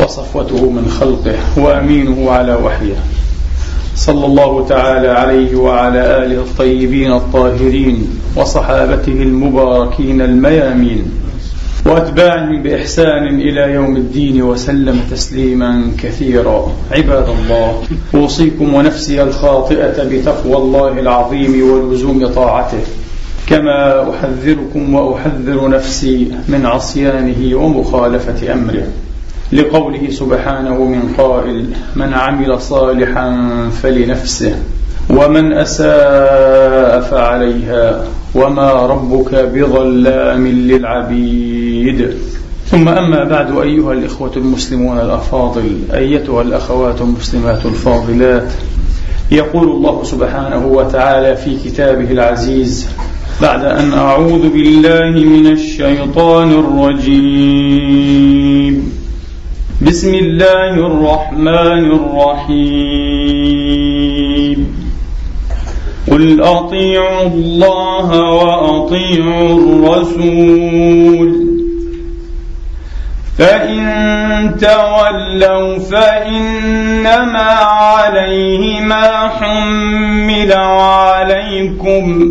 وصفوته من خلقه وأمينه على وحيه. صلى الله تعالى عليه وعلى آله الطيبين الطاهرين وصحابته المباركين الميامين. واتباعهم بإحسان إلى يوم الدين وسلم تسليما كثيرا. عباد الله أوصيكم ونفسي الخاطئة بتقوى الله العظيم ولزوم طاعته. كما أحذركم وأحذر نفسي من عصيانه ومخالفة أمره. لقوله سبحانه من قائل من عمل صالحا فلنفسه ومن أساء فعليها وما ربك بظلام للعبيد. ثم أما بعد أيها الإخوة المسلمون الأفاضل أيتها الأخوات المسلمات الفاضلات يقول الله سبحانه وتعالى في كتابه العزيز بعد أن أعوذ بالله من الشيطان الرجيم. بسم الله الرحمن الرحيم. قل أطيعوا الله وأطيعوا الرسول. فإن تولوا فإنما عليه ما حمل وعليكم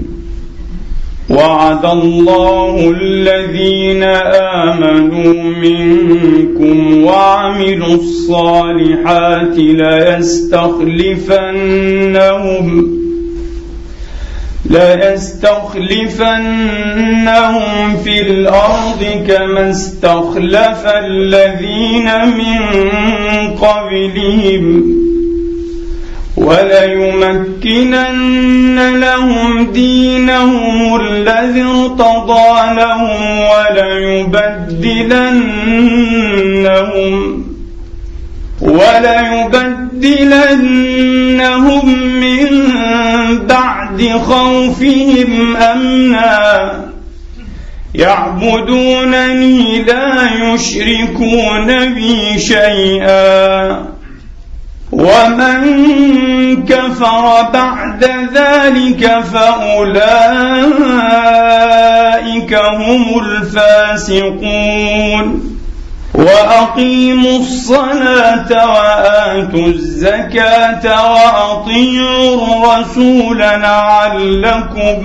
وعد الله الذين آمنوا منكم وعملوا الصالحات ليستخلفنهم ليستخلفنهم في الأرض كما استخلف الذين من قبلهم وليمكنن لهم دينهم الذي ارتضى لهم وليبدلنهم وليبدلنهم من بعد خوفهم أمنا. يعبدونني لا يشركون بي شيئا. ومن كفر بعد ذلك فأولئك هم الفاسقون. وأقيموا الصلاة وآتوا الزكاة وأطيعوا الرسول لعلكم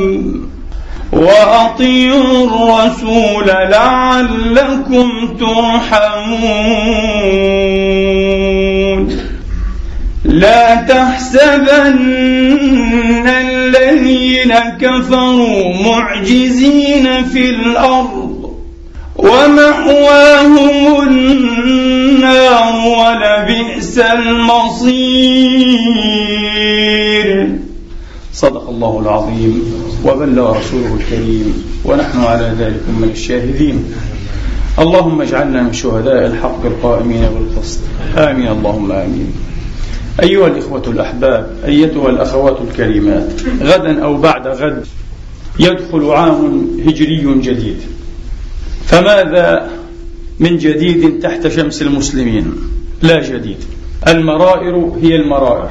وأطيعوا الرسول لعلكم ترحمون. لا تحسبن الذين كفروا معجزين في الأرض ومأواهم النار ولبئس المصير. صدق الله العظيم وبلغ رسوله الكريم ونحن على ذلك من الشاهدين. اللهم اجعلنا من شهداء الحق القائمين بالقسط. آمين اللهم آمين. أيها الإخوة الأحباب أيتها الأخوات الكريمات غدا أو بعد غد يدخل عام هجري جديد. فماذا من جديد تحت شمس المسلمين؟ لا جديد. المرائر هي المرائر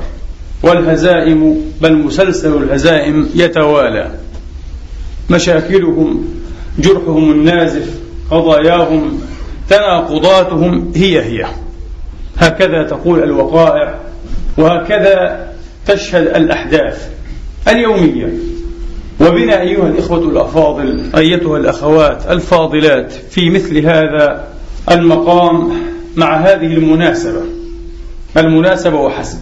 والهزائم بل مسلسل الهزائم يتوالى. مشاكلهم جرحهم النازف قضاياهم تناقضاتهم هي هي. هكذا تقول الوقائع وهكذا تشهد الأحداث اليومية. وبنا أيها الإخوة الأفاضل أيتها الأخوات الفاضلات في مثل هذا المقام مع هذه المناسبة. المناسبة وحسب.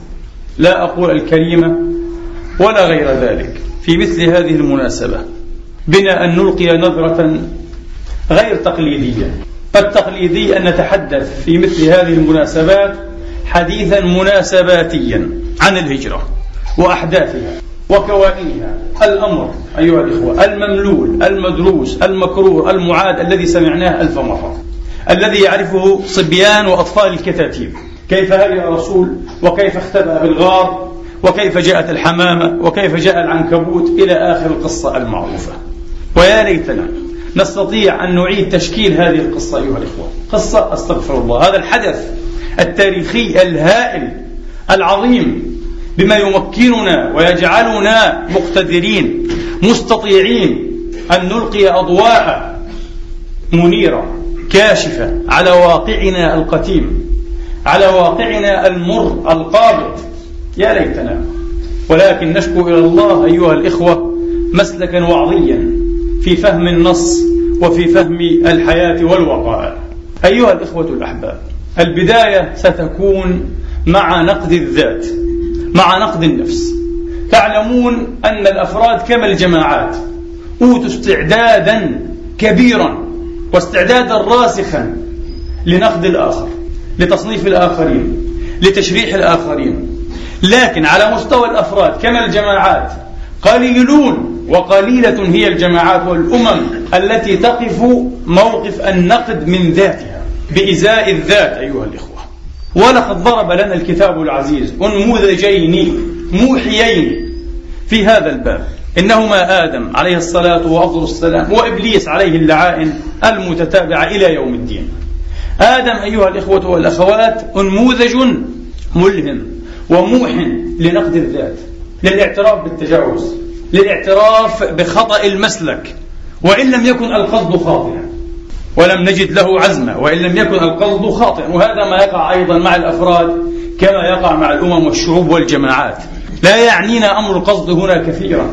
لا أقول الكريمة ولا غير ذلك. في مثل هذه المناسبة بنا أن نلقي نظرة غير تقليدية. التقليدي أن نتحدث في مثل هذه المناسبات حديثا مناسباتيا عن الهجرة وأحداثها وكوائنها الأمر أيها الإخوة المملول المدروس المكروه المعاد الذي سمعناه ألف مرة الذي يعرفه صبيان وأطفال الكتاتيب. كيف هري الرسول؟ وكيف اختبأ بالغار؟ وكيف جاءت الحمامة؟ وكيف جاء العنكبوت؟ إلى آخر القصة المعروفة. ويا ليتنا نستطيع أن نعيد تشكيل هذه القصة أيها الإخوة. قصة أستغفر الله. هذا الحدث التاريخي الهائل العظيم بما يمكننا ويجعلنا مقتدرين مستطيعين أن نلقي أضواء منيرة كاشفة على واقعنا القتيم على واقعنا المر القابض. يا ليتنا. ولكن نشكو إلى الله أيها الإخوة مسلكا وعظيا في فهم النص وفي فهم الحياة والوقائع أيها الإخوة الأحباب البداية ستكون مع نقد الذات مع نقد النفس. تعلمون أن الأفراد كما الجماعات أوتوا استعدادا كبيرا واستعدادا راسخا لنقد الآخر لتصنيف الآخرين لتشريح الآخرين. لكن على مستوى الأفراد كما الجماعات قليلون وقليلة هي الجماعات والأمم التي تقف موقف النقد من ذاتها. بإزاء الذات أيها الإخوة. ولقد ضرب لنا الكتاب العزيز أنموذجين موحيين في هذا الباب. إنهما آدم عليه الصلاة وأفضل السلام وإبليس عليه اللعائن المتتابعة إلى يوم الدين. آدم أيها الإخوة والأخوات أنموذج ملهم وموح لنقد الذات للاعتراف بالتجاوز للاعتراف بخطأ المسلك وإن لم يكن القصد خاطئا. ولم نجد له عزمة وإن لم يكن القصد خاطئا وهذا ما يقع أيضا مع الأفراد كما يقع مع الأمم والشعوب والجماعات. لا يعنينا أمر القصد هنا كثيرا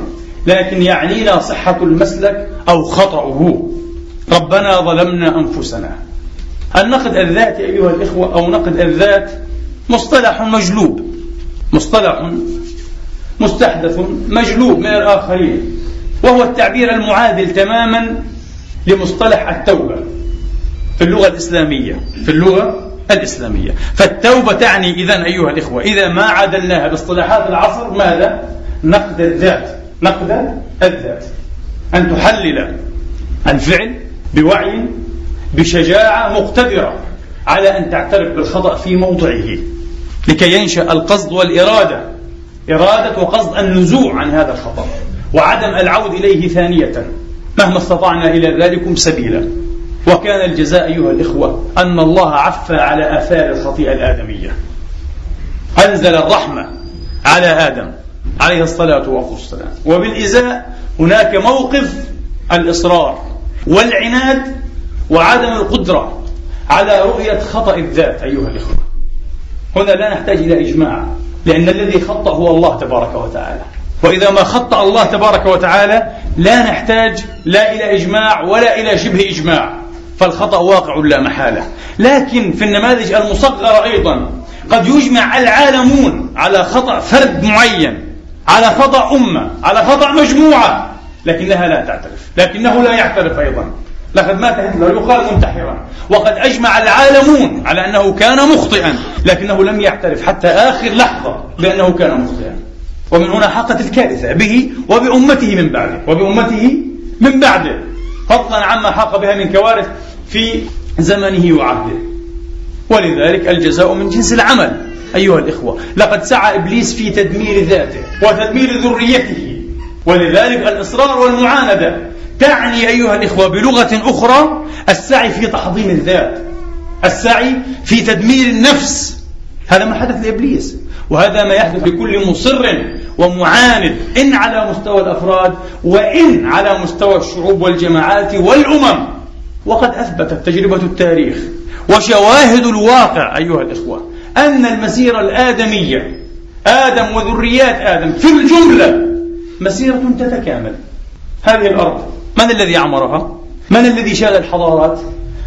لكن يعنينا صحة المسلك أو خطأه. ربنا ظلمنا أنفسنا. النقد الذاتي أيها الإخوة أو نقد الذات؟ مصطلح مجلوب. مصطلح مستحدث مجلوب من الآخرين وهو التعبير المعادل تماما لمصطلح التوبة. في اللغة الإسلامية في اللغة الإسلامية. فالتوبة تعني إذا أيها الإخوة إذا ما عادلناها باصطلاحات العصر ماذا؟ نقد الذات نقد الذات. أن تحلل الفعل بوعي بشجاعة مقتدرة على أن تعترف بالخطأ في موضعه لكي ينشأ القصد والإرادة إرادة وقصد النزوع عن هذا الخطأ. وعدم العود إليه ثانية مهما استطعنا إلى ذلكم سبيلا. وكان الجزاء أيها الإخوة أن الله عفى على آثار الخطيئة الآدمية. أنزل الرحمة على آدم عليه الصلاة والسلام. وبالإزاء هناك موقف الإصرار والعناد وعدم القدرة على رؤية خطأ الذات أيها الإخوة. هنا لا نحتاج إلى إجماع لأن الذي خطأ هو الله تبارك وتعالى. وإذا ما خطأ الله تبارك وتعالى لا نحتاج لا إلى إجماع ولا إلى شبه إجماع. فالخطأ واقع لا محالة. لكن في النماذج المصغرة أيضا قد يجمع العالمون على خطأ فرد معين على خطأ أمة على خطأ مجموعة لكنها لا تعترف لكنه لا يعترف أيضا. لقد مات هتلر يقال منتحرا. وقد أجمع العالمون على أنه كان مخطئا لكنه لم يعترف حتى آخر لحظة بأنه كان مخطئا. ومن هنا حقت الكارثة به وبأمته من بعده وبأمته من بعده. فضلا عما حاق بها من كوارث في زمنه وعهده. ولذلك الجزاء من جنس العمل أيها الإخوة. لقد سعى إبليس في تدمير ذاته وتدمير ذريته. ولذلك الإصرار والمعاندة تعني أيها الإخوة بلغة أخرى السعي في تحضيم الذات السعي في تدمير النفس. هذا ما حدث لإبليس وهذا ما يحدث لكل مصر ومعاند إن على مستوى الأفراد وإن على مستوى الشعوب والجماعات والأمم. وقد أثبتت تجربة التاريخ وشواهد الواقع أيها الإخوة أن المسيرة الآدمية آدم وذريات آدم في الجملة مسيرة تتكامل هذه الأرض من الذي عمرها؟ من الذي شال الحضارات؟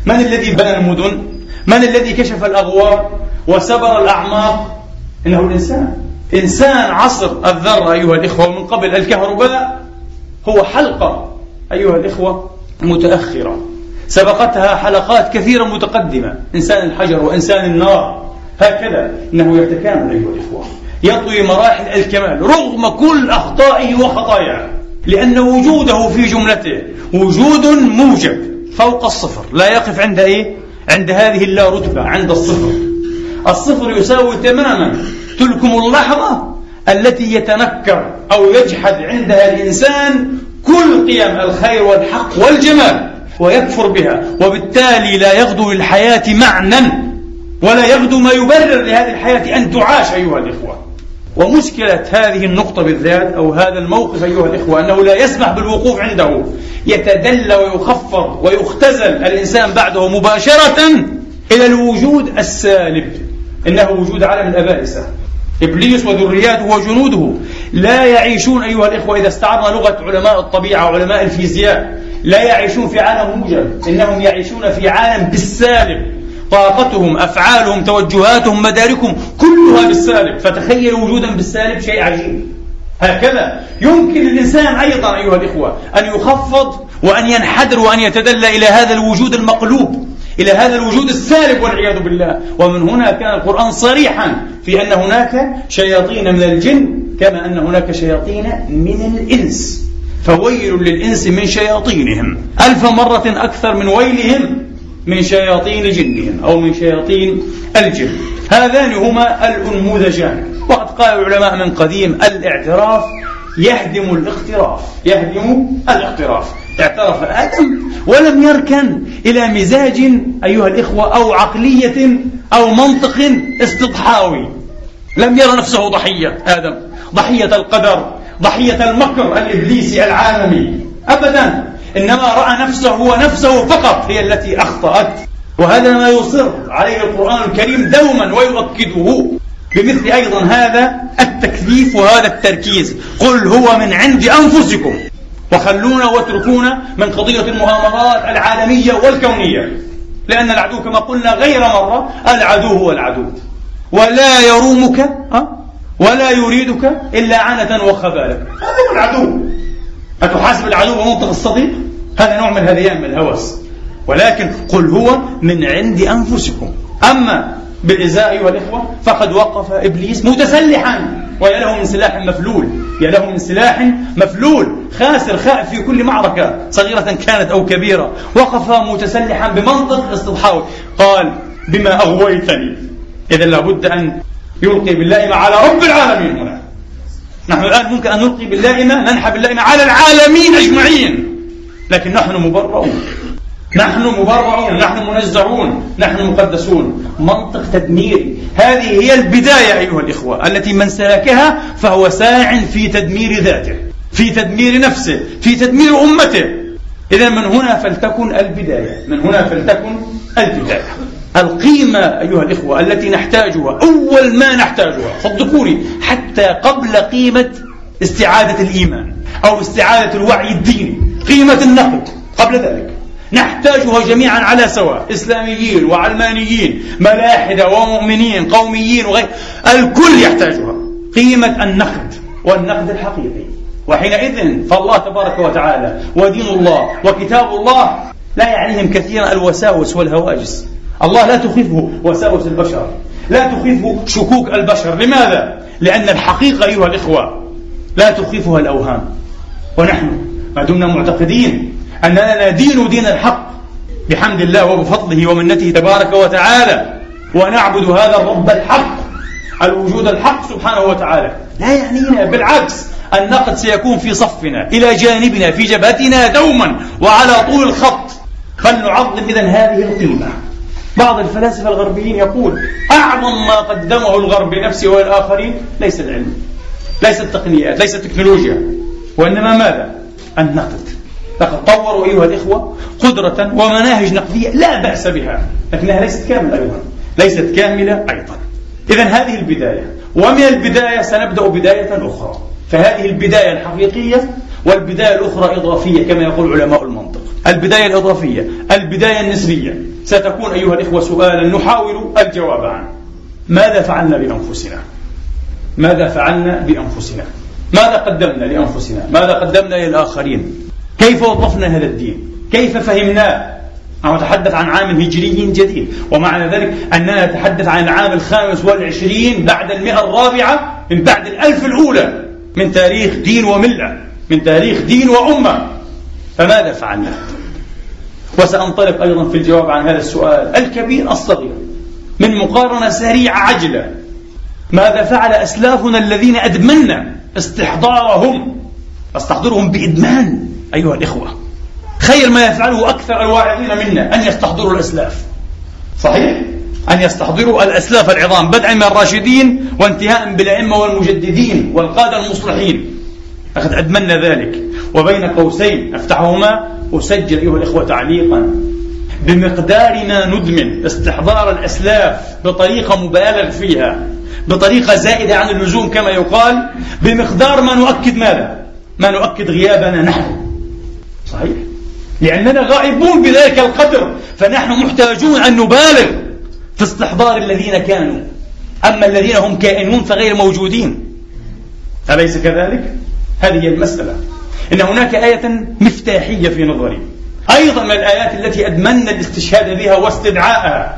من الذي بنى المدن؟ من الذي كشف الأغوار وسبر الأعماق؟ إنه الإنسان إنسان عصر الذرة أيها الإخوة من قبل الكهرباء هو حلقة أيها الإخوة متأخرة سبقتها حلقات كثيرة متقدمة. إنسان الحجر وإنسان النار. هكذا إنه يتكامل أيها الإخوة. يطوي مراحل الكمال رغم كل أخطائه وخطاياه لأن وجوده في جملته وجود موجب فوق الصفر. لا يقف عند إيه؟ عند هذه اللا رتبة عند الصفر. الصفر يساوي تماما تلكم اللحظة التي يتنكر أو يجحد عندها الإنسان كل قيم الخير والحق والجمال. ويكفر بها. وبالتالي لا يغدو للحياة معنى ولا يغدو ما يبرر لهذه الحياة أن تعاش أيها الإخوة. ومشكلة هذه النقطة بالذات أو هذا الموقف أيها الإخوة أنه لا يسمح بالوقوف عنده. يتدلى ويخفض ويختزل الإنسان بعده مباشرة إلى الوجود السالب. إنه وجود عالم الأبائسة إبليس وذرياته وجنوده لا يعيشون أيها الإخوة إذا استعرنا لغة علماء الطبيعة وعلماء الفيزياء. لا يعيشون في عالم موجب. إنهم يعيشون في عالم بالسالب. طاقتهم أفعالهم توجهاتهم مداركهم كلها بالسالب. فتخيل وجودا بالسالب شيء عجيب. هكذا يمكن للإنسان أيضا أيها الإخوة أن يخفض وأن ينحدر وأن يتدلى إلى هذا الوجود المقلوب إلى هذا الوجود السالب والعياذ بالله. ومن هنا كان القرآن صريحا في أن هناك شياطين من الجن كما أن هناك شياطين من الإنس. فويل للإنس من شياطينهم. ألف مرة أكثر من ويلهم من شياطين جنهم أو من شياطين الجن. هذان هما الأنموذجان. وقد قال العلماء من قديم الاعتراف يهدم الاقتراف. يهدم الاقتراف. اعترف آدم ولم يركن إلى مزاج أيها الإخوة أو عقلية أو منطق استضحاوي لم يرى نفسه ضحية آدم. ضحية القدر. ضحية المكر الإبليسي العالمي. أبدا. إنما رأى نفسه هو نفسه فقط هي التي أخطأت. وهذا ما يصر عليه القرآن الكريم دوما ويؤكده. بمثل أيضا هذا التكليف وهذا التركيز. قل هو من عند أنفسكم. وخلونا واتركونا من قضية المؤامرات العالمية والكونية. لأن العدو كما قلنا غير مرة العدو هو العدو. ولا يرومك ولا يريدك إلا عنة وخبالة هذا هو العدو. أتحاسب العدو بمنطق الصديق؟ هذا نوع من هذيان من الهوس. ولكن قل هو من عند أنفسكم. أما بالإزاء أيها الإخوة فقد وقف إبليس متسلحا. ويا له من سلاح مفلول. يا له من سلاح مفلول. خاسر خائف في كل معركة. صغيرة كانت أو كبيرة. وقف متسلحا بمنطق استضحاوي قال بما أغويتني. إذا لابد أن يلقي باللائمة على رب العالمين هنا. نحن الآن ممكن أن نلقي باللائمة ننحى باللائمة على العالمين أجمعين. لكن نحن مبرؤون. نحن مبرعون نحن منزعون نحن مقدسون. منطق تدميري هذه هي البداية أيها الإخوة. التي من سلكها فهو ساع في تدمير ذاته في تدمير نفسه في تدمير أمته. إذا من هنا فلتكن البداية. من هنا فلتكن البداية. القيمة أيها الإخوة التي نحتاجها أول ما نحتاجها صدقوني حتى قبل قيمة استعادة الإيمان أو استعادة الوعي الديني قيمة النقد قبل ذلك. نحتاجها جميعا على سواء إسلاميين وعلمانيين ملاحدة ومؤمنين قوميين وغير. الكل يحتاجها. قيمة النقد والنقد الحقيقي. وحينئذ فالله تبارك وتعالى ودين الله وكتاب الله لا يعنيهم كثيرا الوساوس والهواجس. الله لا تخيفه وساوس البشر. لا تخيفه شكوك البشر. لماذا؟ لأن الحقيقة أيها الإخوة لا تخيفها الأوهام. ونحن ما دمنا معتقدين أننا ندين دين الحق بحمد الله وبفضله ومنته تبارك وتعالى ونعبد هذا الرب الحق الوجود الحق سبحانه وتعالى. لا يعنينا بالعكس النقد سيكون في صفنا إلى جانبنا في جبهتنا دوما وعلى طول الخط. فلنعظم إذا هذه القيمة. بعض الفلاسفة الغربيين يقول أعظم ما قدمه الغرب لنفسه والآخرين ليس العلم ليس التقنيات ليس التكنولوجيا وإنما ماذا؟ النقد لقد طوروا أيها الإخوة قدرة ومناهج نقدية لا بأس بها لكنها ليست كاملة أيضا ليست كاملة أيضا. إذا هذه البداية ومن البداية سنبدأ بداية أخرى. فهذه البداية الحقيقية والبداية الأخرى إضافية كما يقول علماء المنطق. البداية الإضافية البداية النسبية. ستكون أيها الإخوة سؤالا نحاول الجواب عنه. ماذا فعلنا بأنفسنا؟ ماذا فعلنا بأنفسنا؟ ماذا قدمنا لأنفسنا؟ ماذا قدمنا للآخرين؟ كيف وظفنا هذا الدين؟ كيف فهمناه؟ نحن نتحدث عن عام هجري جديد ومعنى ذلك أننا نتحدث عن العام الخامس والعشرين بعد المئة الرابعة من بعد الألف الأولى من تاريخ دين وملة. من تاريخ دين وأمة. فماذا فعلنا؟ وسأنطلق أيضا في الجواب عن هذا السؤال الكبير الصغير من مقارنة سريعة عجلة. ماذا فعل أسلافنا الذين أدمنا استحضارهم. أستحضرهم بإدمان أيها الإخوة. خير ما يفعله أكثر الواعظين منا أن يستحضروا الأسلاف. صحيح؟ أن يستحضروا الأسلاف العظام بدءا من الراشدين وانتهاء بالأئمة والمجددين والقادة المصلحين. لقد أدمنا ذلك. وبين قوسين أفتحهما. أسجل أيها الإخوة تعليقا. بمقدار ما ندمن استحضار الأسلاف بطريقة مبالغ فيها بطريقة زائدة عن اللزوم كما يقال. بمقدار ما نؤكد ماذا؟ ما نؤكد غيابنا نحن. صحيح؟ لأننا غائبون بذلك القدر فنحن محتاجون أن نبالغ في استحضار الذين كانوا. أما الذين هم كائنون فغير موجودين. أليس كذلك؟ هذه هي المسألة. إن هناك آية مفتاحية في نظري. أيضا من الآيات التي أدمنا الاستشهاد بها واستدعاءها.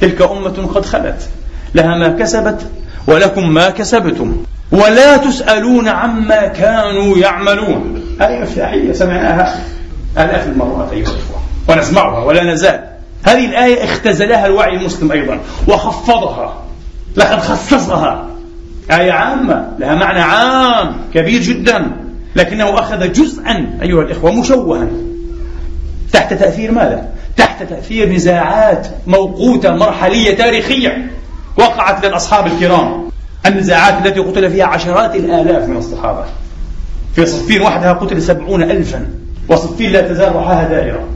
تلك أمة قد خلت. لها ما كسبت ولكم ما كسبتم. ولا تسألون عما كانوا يعملون. هذه مفتاحية سمعناها آلاف المرات أيها الإخوة. ونسمعها ولا نزال. هذه الآية اختزلها الوعي المسلم أيضا. وخفضها. لقد خصصها. آية عامة لها معنى عام كبير جدا لكنه أخذ جزءا أيها الإخوة مشوها. تحت تأثير ماذا؟ تحت تأثير نزاعات موقوتة مرحلية تاريخية وقعت للأصحاب الكرام. النزاعات التي قتل فيها عشرات الآلاف من الصحابة. في صفين وحدها قتل سبعون ألفا وصفين لا تزال رحاها دائرة.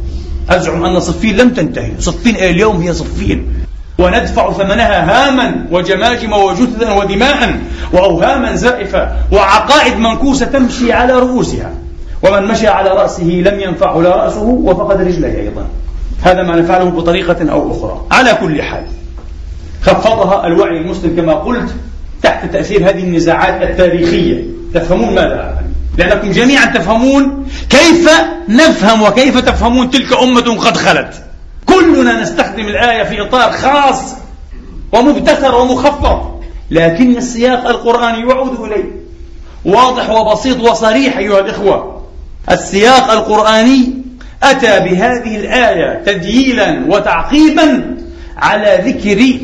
أزعم أن صفين لم تنتهي. صفين إلى اليوم هي صفين. وندفع ثمنها هاما وجماجم وجثثا ودماء وأوهاما زائفة وعقائد منكوسة تمشي على رؤوسها. ومن مشى على رأسه لم ينفعه لا رأسه وفقد رجليه أيضا. هذا ما نفعله بطريقة أو أخرى. على كل حال خفضها الوعي المسلم كما قلت تحت تأثير هذه النزاعات التاريخية. تفهمون ماذا لأنكم جميعا تفهمون كيف نفهم وكيف تفهمون تلك أمة قد خلت. كلنا نستخدم الآية في إطار خاص ومبتكر ومخفض لكن السياق القرآني يعود إليه. واضح وبسيط وصريح أيها الإخوة. السياق القرآني أتى بهذه الآية تدييلا وتعقيبا على ذكر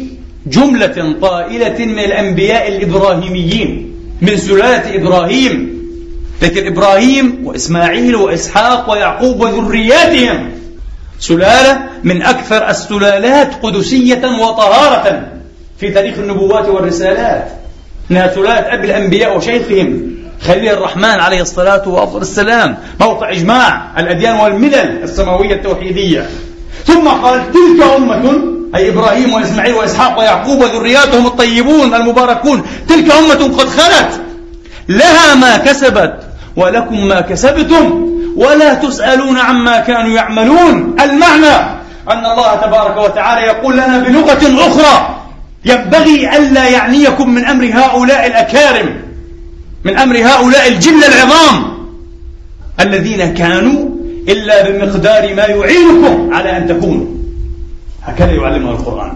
جملة طائلة من الأنبياء الإبراهيميين من سلالة إبراهيم. ذكر إبراهيم وإسماعيل وإسحاق ويعقوب وذرياتهم. سلالة من أكثر السلالات قدسية وطهارة في تاريخ النبوات والرسالات. إنها سلالة أبي الأنبياء وشيخهم خليل الرحمن عليه الصلاة وأفضل السلام موقع إجماع الأديان والملل السماوية التوحيدية. ثم قال تلك أمة أي إبراهيم وإسماعيل وإسحاق ويعقوب وذرياتهم الطيبون المباركون تلك أمة قد خلت لها ما كسبت ولكم ما كسبتم ولا تسألون عما كانوا يعملون. المعنى أن الله تبارك وتعالى يقول لنا بلغة أخرى ينبغي ألا يعنيكم من أمر هؤلاء الأكارم من أمر هؤلاء الجن العظام الذين كانوا إلا بمقدار ما يعينكم على أن تكونوا. هكذا يعلمنا القرآن.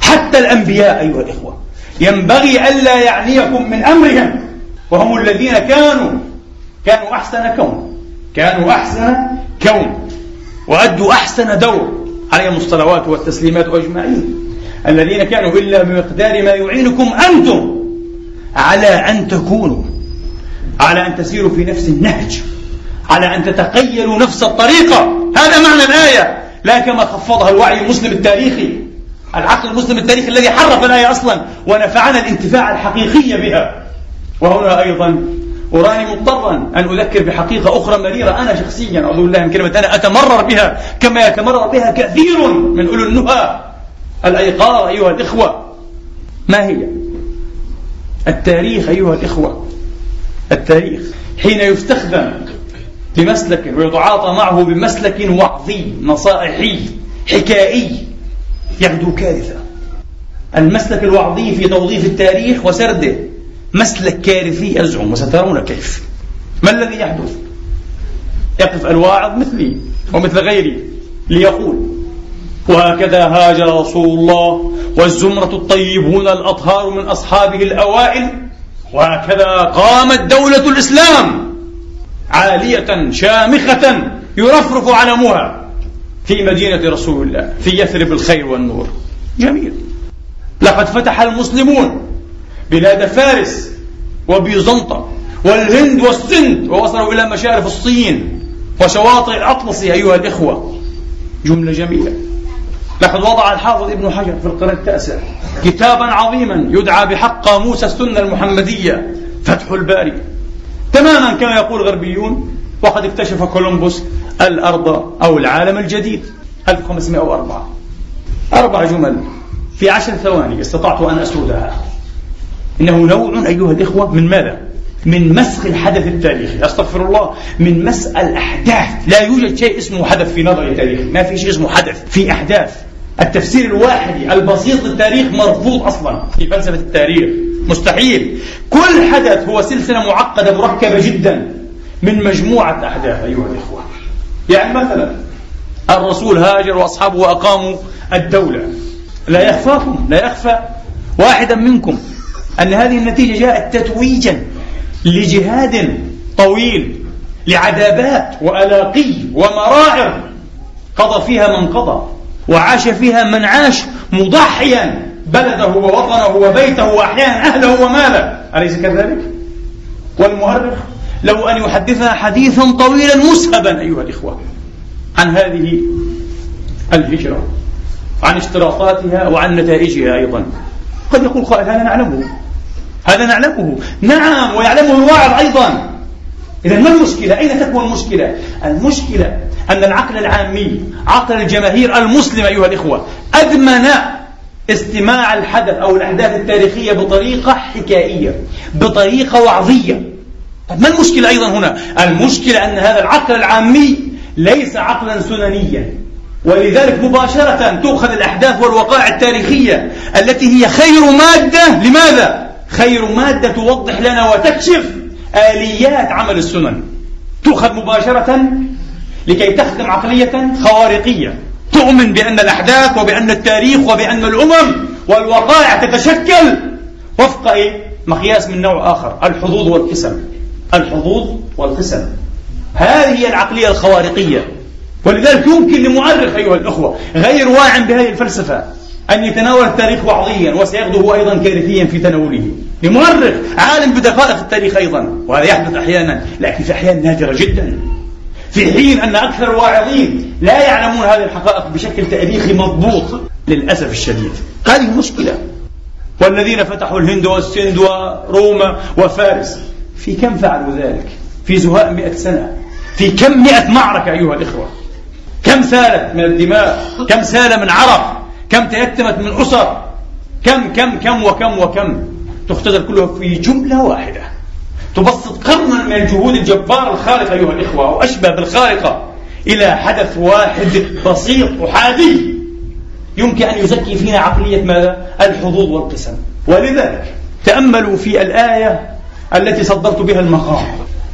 حتى الأنبياء أيها الإخوة ينبغي ألا يعنيكم من أمرهم وهم الذين كانوا كانوا أحسن كون. كانوا أحسن كون. وأدوا أحسن دور عليهم الصلوات والتسليمات أجمعين. الذين كانوا إلا بمقدار ما يعينكم أنتم على أن تكونوا. على أن تسيروا في نفس النهج. على أن تتخيلوا نفس الطريقة. هذا معنى الآية. لا كما خفضها الوعي المسلم التاريخي. العقل المسلم التاريخي الذي حرف الآية أصلا ونفعنا الانتفاع الحقيقي بها. وهنا أيضا أراني مضطرا أن أذكر بحقيقة أخرى مريرة أنا شخصيا أعوذ بالله من كلمة أنا أتمرر بها كما يتمرر بها كثير من أولو النهى. الأيقاظ أيها الإخوة ما هي؟ التاريخ أيها الإخوة التاريخ. حين يستخدم بمسلك ويتعاطى معه بمسلك وعظي نصائحي حكائي يبدو كارثة. المسلك الوعظي في توظيف التاريخ وسرده. مسلك كارثي يزعم وسترون كيف؟ ما الذي يحدث؟ يقف الواعظ مثلي ومثل غيري ليقول وهكذا هاجر رسول الله والزمرة الطيبون الأطهار من أصحابه الأوائل وهكذا قامت دولة الإسلام عالية شامخة يرفرف علمها في مدينة رسول الله في يثرب الخير والنور. جميل. لقد فتح المسلمون بلاد فارس وبيزنطة والهند والسند ووصلوا إلى مشارف الصين وشواطئ الأطلسي أيها الإخوة. جملة جميلة. لقد وضع الحافظ ابن حجر في القرن التاسع كتابا عظيما يدعى بحق قاموس السنة المحمدية فتح الباري. تماما كما يقول الغربيون وقد اكتشف كولومبوس الأرض أو العالم الجديد. 1504 أربع جمل في عشر ثواني استطعت أن أسردها إنه نوع أيها الإخوة من ماذا؟ من مسخ الحدث التاريخي. أستغفر الله. من مسأل الأحداث. لا يوجد شيء اسمه حدث في نظر التاريخ. ما في شيء اسمه حدث في أحداث. التفسير الواحدي البسيط للتاريخ مرفوض أصلا في فلسفة التاريخ. مستحيل. كل حدث هو سلسلة معقدة مركبة جدا من مجموعة أحداث أيها الإخوة. يعني مثلا الرسول هاجر وأصحابه وأقاموا الدولة. لا يخفاكم. لا يخفى. واحدا منكم. أن هذه النتيجة جاءت تتويجا لجهاد طويل لعذابات وألاقي ومراعر قضى فيها من قضى وعاش فيها من عاش مضحيا. بلده ووطنه وبيته وأحيانا أهله وماله. أليس كذلك؟ والمؤرخ لو أن يحدثنا حديثا طويلا مسهبا أيها الإخوة عن هذه الهجرة عن اشتراطاتها وعن نتائجها أيضا. قد يقول قائل هذا نعلمه. هذا نعلمه نعم ويعلمه الواعظ أيضا إذا ما المشكلة؟ أين تكون المشكلة؟ المشكلة أن العقل العامي عقل الجماهير المسلمة أيها الإخوة أدمن استماع الحدث أو الأحداث التاريخية بطريقة حكائية بطريقة وعظية طيب ما المشكلة أيضا هنا؟ المشكلة أن هذا العقل العامي ليس عقلا سننيا ولذلك مباشرة تؤخذ الأحداث والوقائع التاريخية التي هي خير مادة لماذا؟ خير مادة توضح لنا وتكشف آليات عمل السنن. تؤخذ مباشرة لكي تخدم عقلية خوارقية. تؤمن بأن الأحداث وبأن التاريخ وبأن الأمم والوقائع تتشكل وفق إيه؟ مقياس من نوع آخر الحظوظ والقسم الحظوظ والقسم هذه هي العقلية الخوارقية. ولذلك يمكن لمؤرخ أيها الأخوة غير واع بهذه الفلسفة أن يتناول التاريخ وعظيا وسيغدو أيضا كارثيا في تناوله. لمؤرخ عالم بدقائق التاريخ أيضا وهذا يحدث أحيانا لكن في أحيان نادرة جدا. في حين أن أكثر الواعظين لا يعلمون هذه الحقائق بشكل تاريخي مضبوط للأسف الشديد. هذه مشكلة. والذين فتحوا الهند والسند وروما وفارس في كم فعلوا ذلك؟ في زهاء مئة سنة. في كم مئة معركة أيها الإخوة؟ كم سالت من الدماء؟ كم سال من عرق كم تيتمت من أسر. كم كم كم وكم وكم. تختزل كلها في جملة واحدة. تبسط قرنا من الجهود الجبارة الخارقة أيها الإخوة وأشبه بالخارقة إلى حدث واحد بسيط أحادي يمكن أن يزكي فينا عقلية ماذا؟ الحظوظ والقسم. ولذلك تأملوا في الآية التي صدرت بها المقام.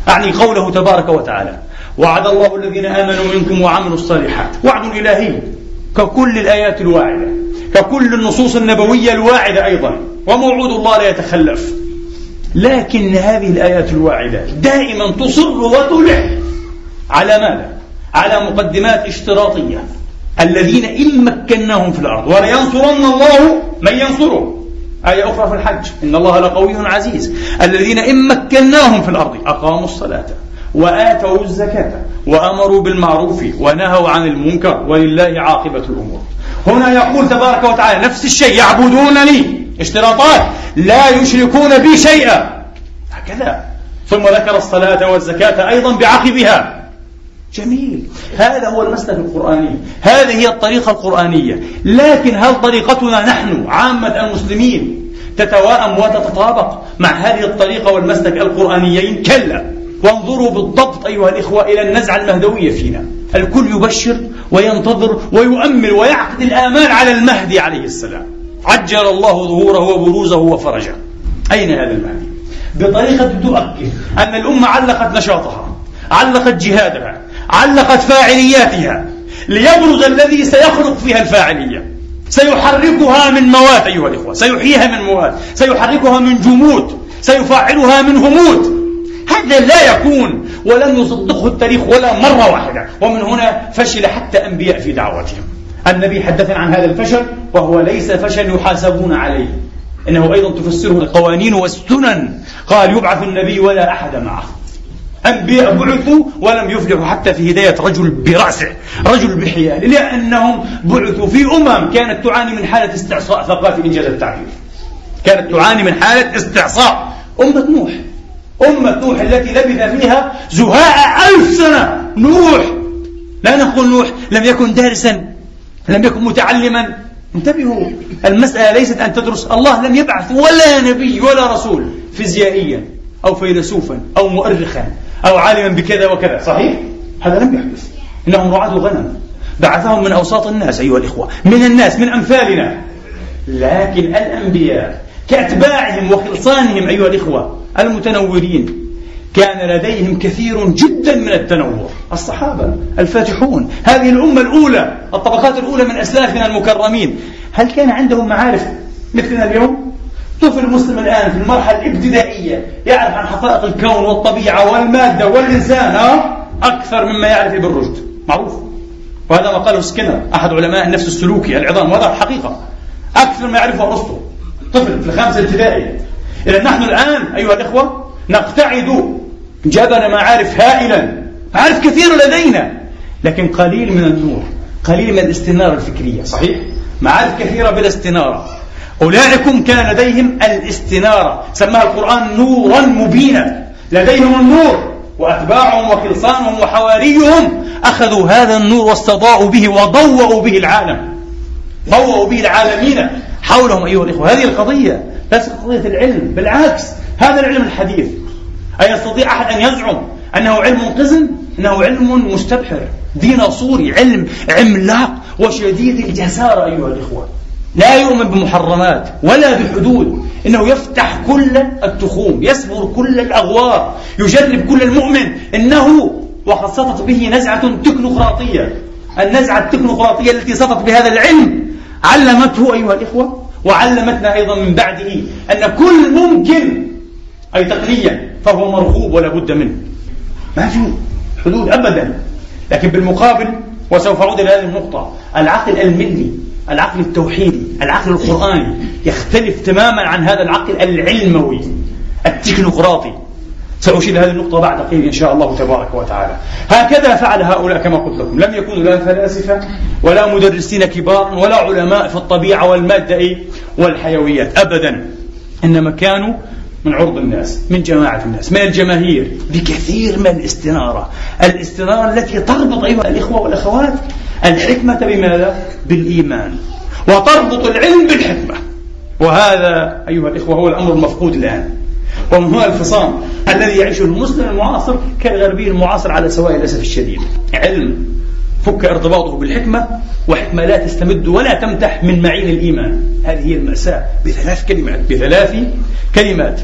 أعني قوله تبارك وتعالى وعد الله الذين آمنوا منكم وعملوا الصالحات. وعد إلهي. ككل الآيات الواعدة ككل النصوص النبوية الواعدة أيضا وموعود الله لا يتخلف. لكن هذه الآيات الواعدة دائما تصر وتلح. على ماذا؟ على مقدمات اشتراطية. الذين إن مكناهم في الأرض ولينصرن الله من ينصره. آية أخرى في الحج إن الله لقوي عزيز. الذين إن مكناهم في الأرض أقاموا الصلاة. وآتوا الزكاة وأمروا بالمعروف ونهوا عن المنكر ولله عاقبة الأمور. هنا يقول تبارك وتعالى نفس الشيء يعبدونني. اشتراطات. لا يشركون بي شيئا. هكذا. ثم ذكر الصلاة والزكاة أيضا بعقبها. جميل. هذا هو المسلك القرآني. هذه هي الطريقة القرآنية. لكن هل طريقتنا نحن عامة المسلمين تتواءم وتتطابق مع هذه الطريقة والمسلك القرآنيين؟ كلا. وانظروا بالضبط أيها الإخوة إلى النزعة المهدوية فينا. الكل يبشر وينتظر ويؤمل ويعقد الآمال على المهدي عليه السلام. عجل الله ظهوره وبروزه وفرجه. أين هذا المهدي؟ بطريقة تؤكد أن الأمة علقت نشاطها علقت جهادها علقت فاعلياتها. ليبرز الذي سيخلق فيها الفاعلية. سيحركها من مواد أيها الإخوة. سيحييها من مواد سيحركها من جمود. سيفعلها من همود. هذا لا يكون ولم يصدقه التاريخ ولا مرة واحدة. ومن هنا فشل حتى أنبياء في دعوتهم النبي حدثنا عن هذا الفشل وهو ليس فشل يحاسبون عليه. إنه أيضا تفسره القوانين والسنن. قال يبعث النبي ولا أحد معه. أنبياء بعثوا ولم يفلحوا حتى في هداية رجل برأسه رجل بحيال لأنهم بعثوا في أمم كانت تعاني من حالة استعصاء. ثقافي إنجاز التعبير كانت تعاني من حالة استعصاء. أمة نوح. أمة نوح التي لبث فيها زهاء ألف سنة. نوح. لا نقول نوح لم يكن دارسا لم يكن متعلما. انتبهوا المسألة ليست أن تدرس. الله لم يبعث ولا نبي ولا رسول فيزيائيا أو فيلسوفا أو مؤرخا أو عالما بكذا وكذا. صحيح؟ هذا لم يحدث. إنهم رعاة غنم. بعثهم من أوساط الناس أيها الإخوة. من الناس من أمثالنا. لكن الأنبياء كأتباعهم وخلصانهم أيها الإخوة المتنورين. كان لديهم كثير جدا من التنور. الصحابة الفاتحون. هذه الأمة الأولى الطبقات الأولى من أسلافنا المكرمين. هل كان عندهم معارف مثلنا اليوم؟ طفل مسلم الآن في المرحلة الابتدائية يعرف عن حقائق الكون والطبيعة والمادة والإنسان ها؟ أكثر مما يعرف ابن رشد. معروف. وهذا ما قاله سكنر أحد علماء النفس السلوكي العظام. وهذا حقيقة. أكثر ما يعرفه أرسطو. طفل في الخامسة الابتدائية. إذا نحن الآن أيها الإخوة نقتعد جبل معارف هائلا معارف كثيرة لدينا لكن قليل من النور قليل من الاستنارة الفكرية صحيح؟ معارف كثيرة بلا استنارة أولئكم كان لديهم الاستنارة سماها القرآن نورا مبينا. لديهم النور وأتباعهم وخلصانهم وحواريهم أخذوا هذا النور واستضاءوا به وضوأوا به العالم. ضوأوا به العالمين حولهم أيها الإخوة. هذه القضية ليست قضية العلم بالعكس هذا العلم الحديث. أي يستطيع أحد أن يزعم أنه علم قزم؟ إنه علم مستبحر. ديناصوري علم عملاق وشديد الجسارة أيها الإخوة. لا يؤمن بمحرمات ولا بحدود. إنه يفتح كل التخوم يسبر كل الأغوار يجرب كل المؤمن. إنه وقد سطت به نزعة تكنوقراطية. النزعة التكنوقراطية التي سطت بهذا العلم علمته أيها الإخوة وعلمتنا أيضا من بعده أن كل ممكن أي تقنيا فهو مرغوب ولا بد منه. ما في حدود أبدا. لكن بالمقابل وسوف أعود إلى هذه النقطة العقل الملي العقل التوحيدي العقل القرآني يختلف تماما عن هذا العقل العلموي التكنوقراطي. سأشير هذه النقطة بعد قليل إن شاء الله تبارك وتعالى. هكذا فعل هؤلاء كما قلت لكم. لم يكونوا لا فلاسفة ولا مدرسين كبار ولا علماء في الطبيعة والمادة والحيويات. أبدا. إنما كانوا من عرض الناس من جماعة الناس من الجماهير بكثير من الاستنارة. الاستنارة التي تربط أيها الإخوة والأخوات الحكمة بماذا؟ بالإيمان. وتربط العلم بالحكمة. وهذا أيها الإخوة هو الأمر المفقود الآن. ومن هنا الفصام الذي يعيشه المسلم المعاصر كالغربي المعاصر على سواء للأسف الشديد. علم فك ارتباطه بالحكمة وحكمة لا تستمد ولا تمتح من معين الإيمان. هذه هي المأساة بثلاث كلمات بثلاث كلمات.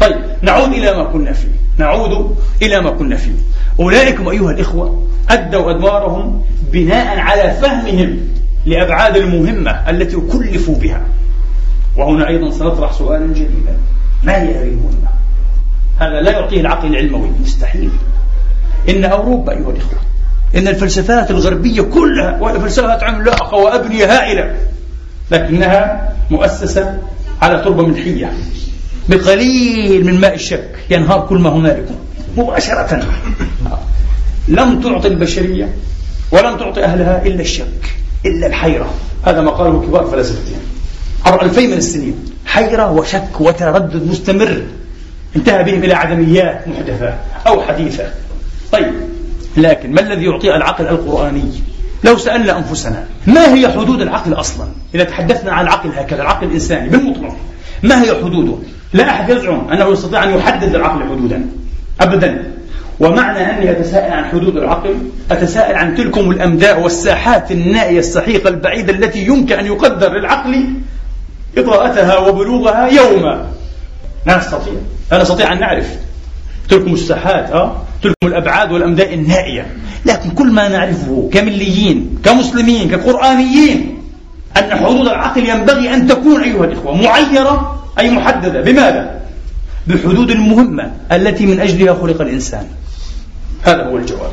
طيب نعود إلى ما كنا فيه. نعود إلى ما كنا فيه. أولئكم أيها الإخوة أدوا أدوارهم بناء على فهمهم لأبعاد المهمة التي كلفوا بها. وهنا أيضا سنطرح سؤالا جديدا. ما المهمة هذا لا يعطيه العقل العلموي مستحيل. إن أوروبا أيها الإخوة إن الفلسفات الغربية كلها وهي فلسفات عملاقة وأبنية هائلة لكنها مؤسسة على تربة ملحية بقليل من ماء الشك ينهار كل ما هنالك مباشرة. لم تعطي البشرية ولم تعطي أهلها إلا الشك إلا الحيرة. هذا ما قاله كبار فلاسفتهم عبر ألفين من السنين. حيرة وشك وتردد مستمر. انتهى بهم إلى عدميات محدثة أو حديثة. طيب لكن ما الذي يعطي العقل القرآني؟ لو سألنا أنفسنا ما هي حدود العقل أصلا؟ إذا تحدثنا عن العقل هكذا العقل الإنساني بالمطلق ما هي حدوده؟ لا أحد يزعم أنه يستطيع أن يحدد للعقل حدودا أبدا. ومعنى أني أتساءل عن حدود العقل أتساءل عن تلكم الأمداء والساحات النائية السحيقة البعيدة التي يمكن أن يقدر للعقل إضاءتها وبلوغها يوما. لا نستطيع. لا نستطيع أن نعرف. تلك الساحات أه؟ الأبعاد والأمداء النائية. لكن كل ما نعرفه كمليين كمسلمين كقرآنيين أن حدود العقل ينبغي أن تكون أيها الإخوة معيرة أي محددة. بماذا؟ بحدود المهمة التي من أجلها خلق الإنسان. هذا هو الجواب.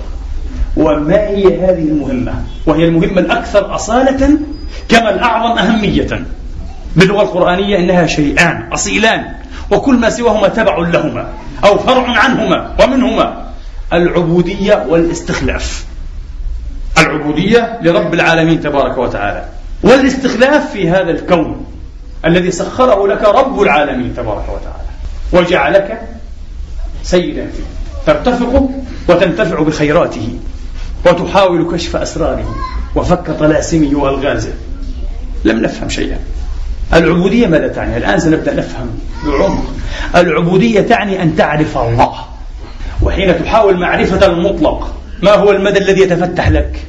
وما هي هذه المهمة؟ وهي المهمة الأكثر أصالة كما الأعظم أهمية. باللغة القرآنية إنها شيئان أصيلان. وكل ما سواهما تبع لهما أو فرع عنهما ومنهما. العبودية والاستخلاف. العبودية لرب العالمين تبارك وتعالى. والاستخلاف في هذا الكون الذي سخره لك رب العالمين تبارك وتعالى. وجعلك سيدا فيه. ترتفق وتنتفع بخيراته. وتحاول كشف أسراره. وفك طلاسمه وألغازه. لم نفهم شيئا. العبودية ماذا تعني؟ الآن سنبدأ نفهم بعمق العبودية تعني أن تعرف الله وحين تحاول معرفة المطلق ما هو المدى الذي يتفتح لك؟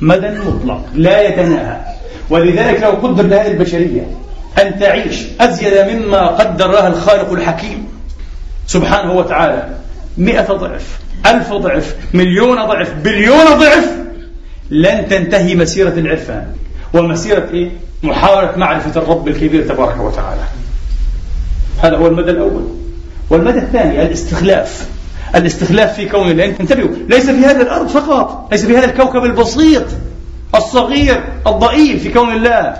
مدى مطلق لا يتناهى ولذلك لو قدر لهذه البشرية أن تعيش أزيد مما قدر لها الخالق الحكيم سبحانه وتعالى مئة ضعف ألف ضعف مليون ضعف بليون ضعف لن تنتهي مسيرة العرفان ومسيرة إيه؟ محاولة معرفة الرب الكبير تبارك وتعالى. هذا هو المدى الأول. والمدى الثاني الاستخلاف. الاستخلاف في كون الله. انتبهوا ليس في هذه الأرض فقط ليس في هذا الكوكب البسيط الصغير الضئيل في كون الله.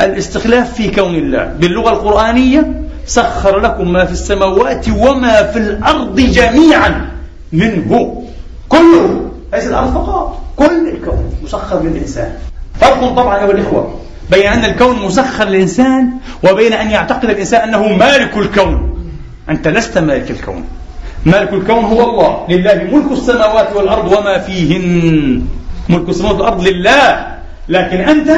الاستخلاف في كون الله. باللغة القرآنية سخر لكم ما في السماوات وما في الأرض جميعا. منه. كله. ليس الأرض فقط. كل الكون مسخر للإنسان. فرق طبعا أيها الإخوة بين أن الكون مسخر للإنسان وبين أن يعتقد الإنسان أنه مالك الكون. أنت لست مالك الكون. مالك الكون هو الله. لله ملك السماوات والأرض وما فيهن. ملك السماوات والأرض لله. لكن أنت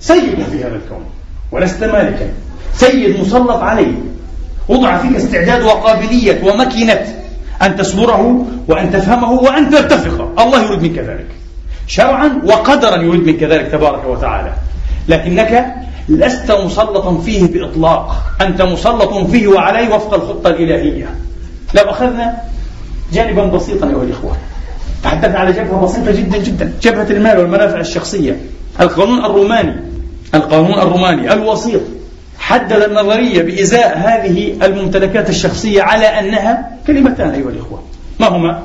سيد في هذا الكون ولست مالكا. سيد مسلط عليه. وضع فيك استعداد وقابلية ومكنة أن تصبره وأن تفهمه وأن ترتفق الله يريد منك ذلك. شرعا وقدرا يريد منك ذلك تبارك وتعالى. لكنك لست مسلطا فيه بإطلاق. أنت مسلط فيه وعليه وفق الخطة الإلهية. لو أخذنا جانبا بسيطا أيها الإخوة. تحدثنا على جبهة بسيطة جدا جدا. جبهة المال والمنافع الشخصية. القانون الروماني. القانون الروماني الوسيط. حدد النظرية بإزاء هذه الممتلكات الشخصية على أنها كلمتان أيها الإخوة. ما هما؟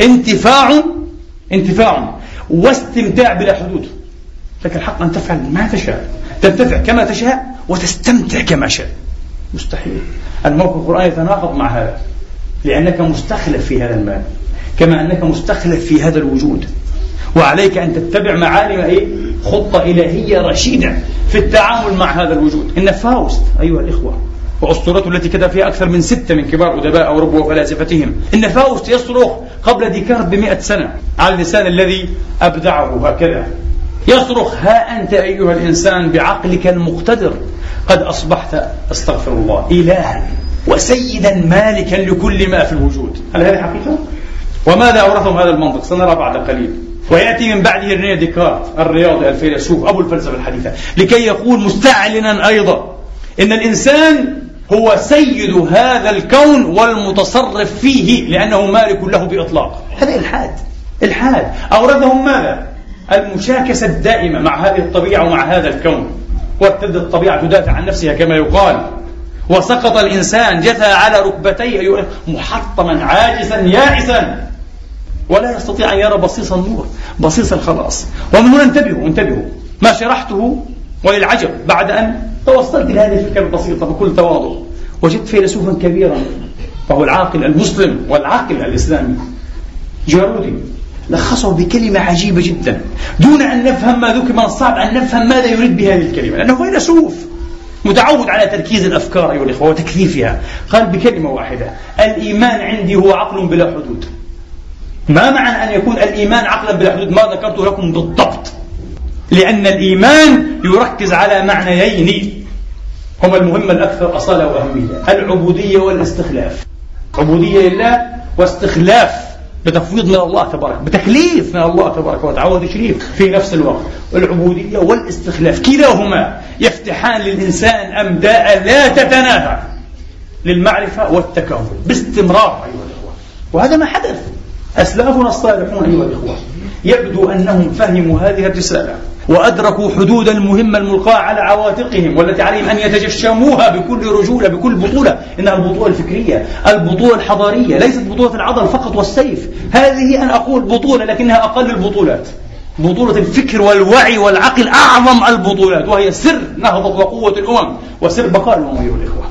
انتفاع انتفاع واستمتاع بلا حدود. لك الحق أن تفعل ما تشاء. تنتفع كما تشاء وتستمتع كما شاء. مستحيل. الموقف القرآني يتناقض مع هذا. لأنك مستخلف في هذا المال. كما أنك مستخلف في هذا الوجود. وعليك أن تتبع معالم إيه؟ خطة إلهية رشيدة في التعامل مع هذا الوجود. إن فاوست أيها الإخوة وأسطورته التي كتب فيها أكثر من ستة من كبار أدباء أوروبا وفلاسفتهم. إن فاوست يصرخ قبل ديكارت بمئة سنة على اللسان الذي أبدعه هكذا. يصرخ ها أنت أيها الإنسان بعقلك المقتدر قد أصبحت أستغفر الله إلها وسيدا مالكا لكل ما في الوجود. هل هذه حقيقة؟ وماذا أورثهم هذا المنطق؟ سنرى بعد قليل. ويأتي من بعده رينيه ديكارت الرياضي الفيلسوف أبو الفلسفة الحديثة لكي يقول مستعلنا أيضا إن الإنسان هو سيد هذا الكون والمتصرف فيه لأنه مالك له بإطلاق. هذا إلحاد إلحاد. أوردهم ماذا؟ المشاكسة الدائمة مع هذه الطبيعة ومع هذا الكون. وابتدت الطبيعة تدافع عن نفسها كما يقال. وسقط الإنسان جثى على ركبتيه محطما عاجزا يائسا. ولا يستطيع أن يرى بصيص النور بصيص الخلاص. ومن هنا انتبهوا انتبهوا. ما شرحته وللعجب بعد أن توصلت إلى هذه الفكرة البسيطة بكل تواضع وجدت فيلسوفا كبيرا وهو العاقل المسلم والعاقل الإسلامي جارودي لخصه بكلمة عجيبة جدا. دون أن نفهم ما ذكر من الصعب أن نفهم ماذا يريد بهذه الكلمة لأنه فيلسوف متعود على تركيز الأفكار أيها الإخوة وتكثيفها. قال بكلمة واحدة الإيمان عندي هو عقل بلا حدود. ما معنى أن يكون الإيمان عقلا بلا حدود؟ ما ذكرته لكم بالضبط. لأن الإيمان يركز على معنيين. هما المهمة الأكثر أصالة وأهمية. العبودية والاستخلاف. عبودية لله واستخلاف بتفويض من الله تبارك بتكليف من الله تبارك وتعالى. وتشريف في نفس الوقت. العبودية والاستخلاف. كلاهما يفتحان للإنسان أمداء لا تتناهى للمعرفة والتكامل باستمرار أيها الإخوة. وهذا ما حدث. أسلافنا الصالحون أيها الإخوة يبدو أنهم فهموا هذه الرسالة. وأدركوا حدود المهمة الملقاة على عواتقهم والتي عليهم أن يتجشموها بكل رجولة بكل بطولة. إنها البطولة الفكرية البطولة الحضارية ليست بطولة العضل فقط والسيف. هذه أنا أقول بطولة لكنها أقل البطولات. بطولة الفكر والوعي والعقل أعظم البطولات وهي سر نهضة وقوة الأمم وسر بقاء الأمم أيها الإخوة.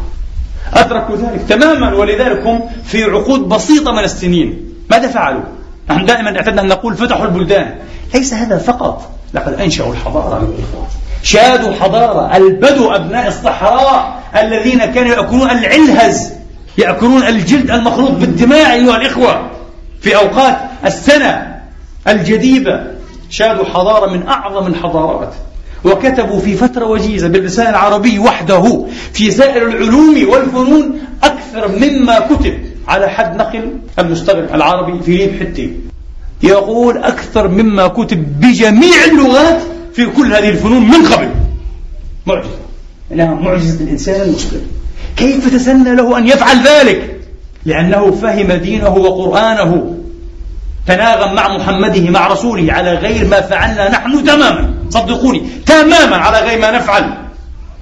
أدركوا ذلك تماما ولذلك هم في عقود بسيطة من السنين. ماذا فعلوا؟ نحن دائما اعتدنا أن نقول فتحوا البلدان. ليس هذا فقط. لقد أنشأوا الحضارة شادوا حضارة البدو أبناء الصحراء الذين كانوا يأكلون العلهز يأكلون الجلد المخلوط بالدماء أيها الإخوة في أوقات السنة الجديدة شادوا حضارة من أعظم الحضارات. وكتبوا في فترة وجيزة باللسان العربي وحده في سائر العلوم والفنون أكثر مما كتب على حد نقل المستغرب العربي فيليب حتي يقول أكثر مما كتب بجميع اللغات في كل هذه الفنون من قبل. معجزة. إنها معجزة الإنسان المسلم كيف تسنى له أن يفعل ذلك؟ لأنه فهم دينه وقرآنه تناغم مع محمده مع رسوله على غير ما فعلنا نحن تماما. صدقوني تماما على غير ما نفعل.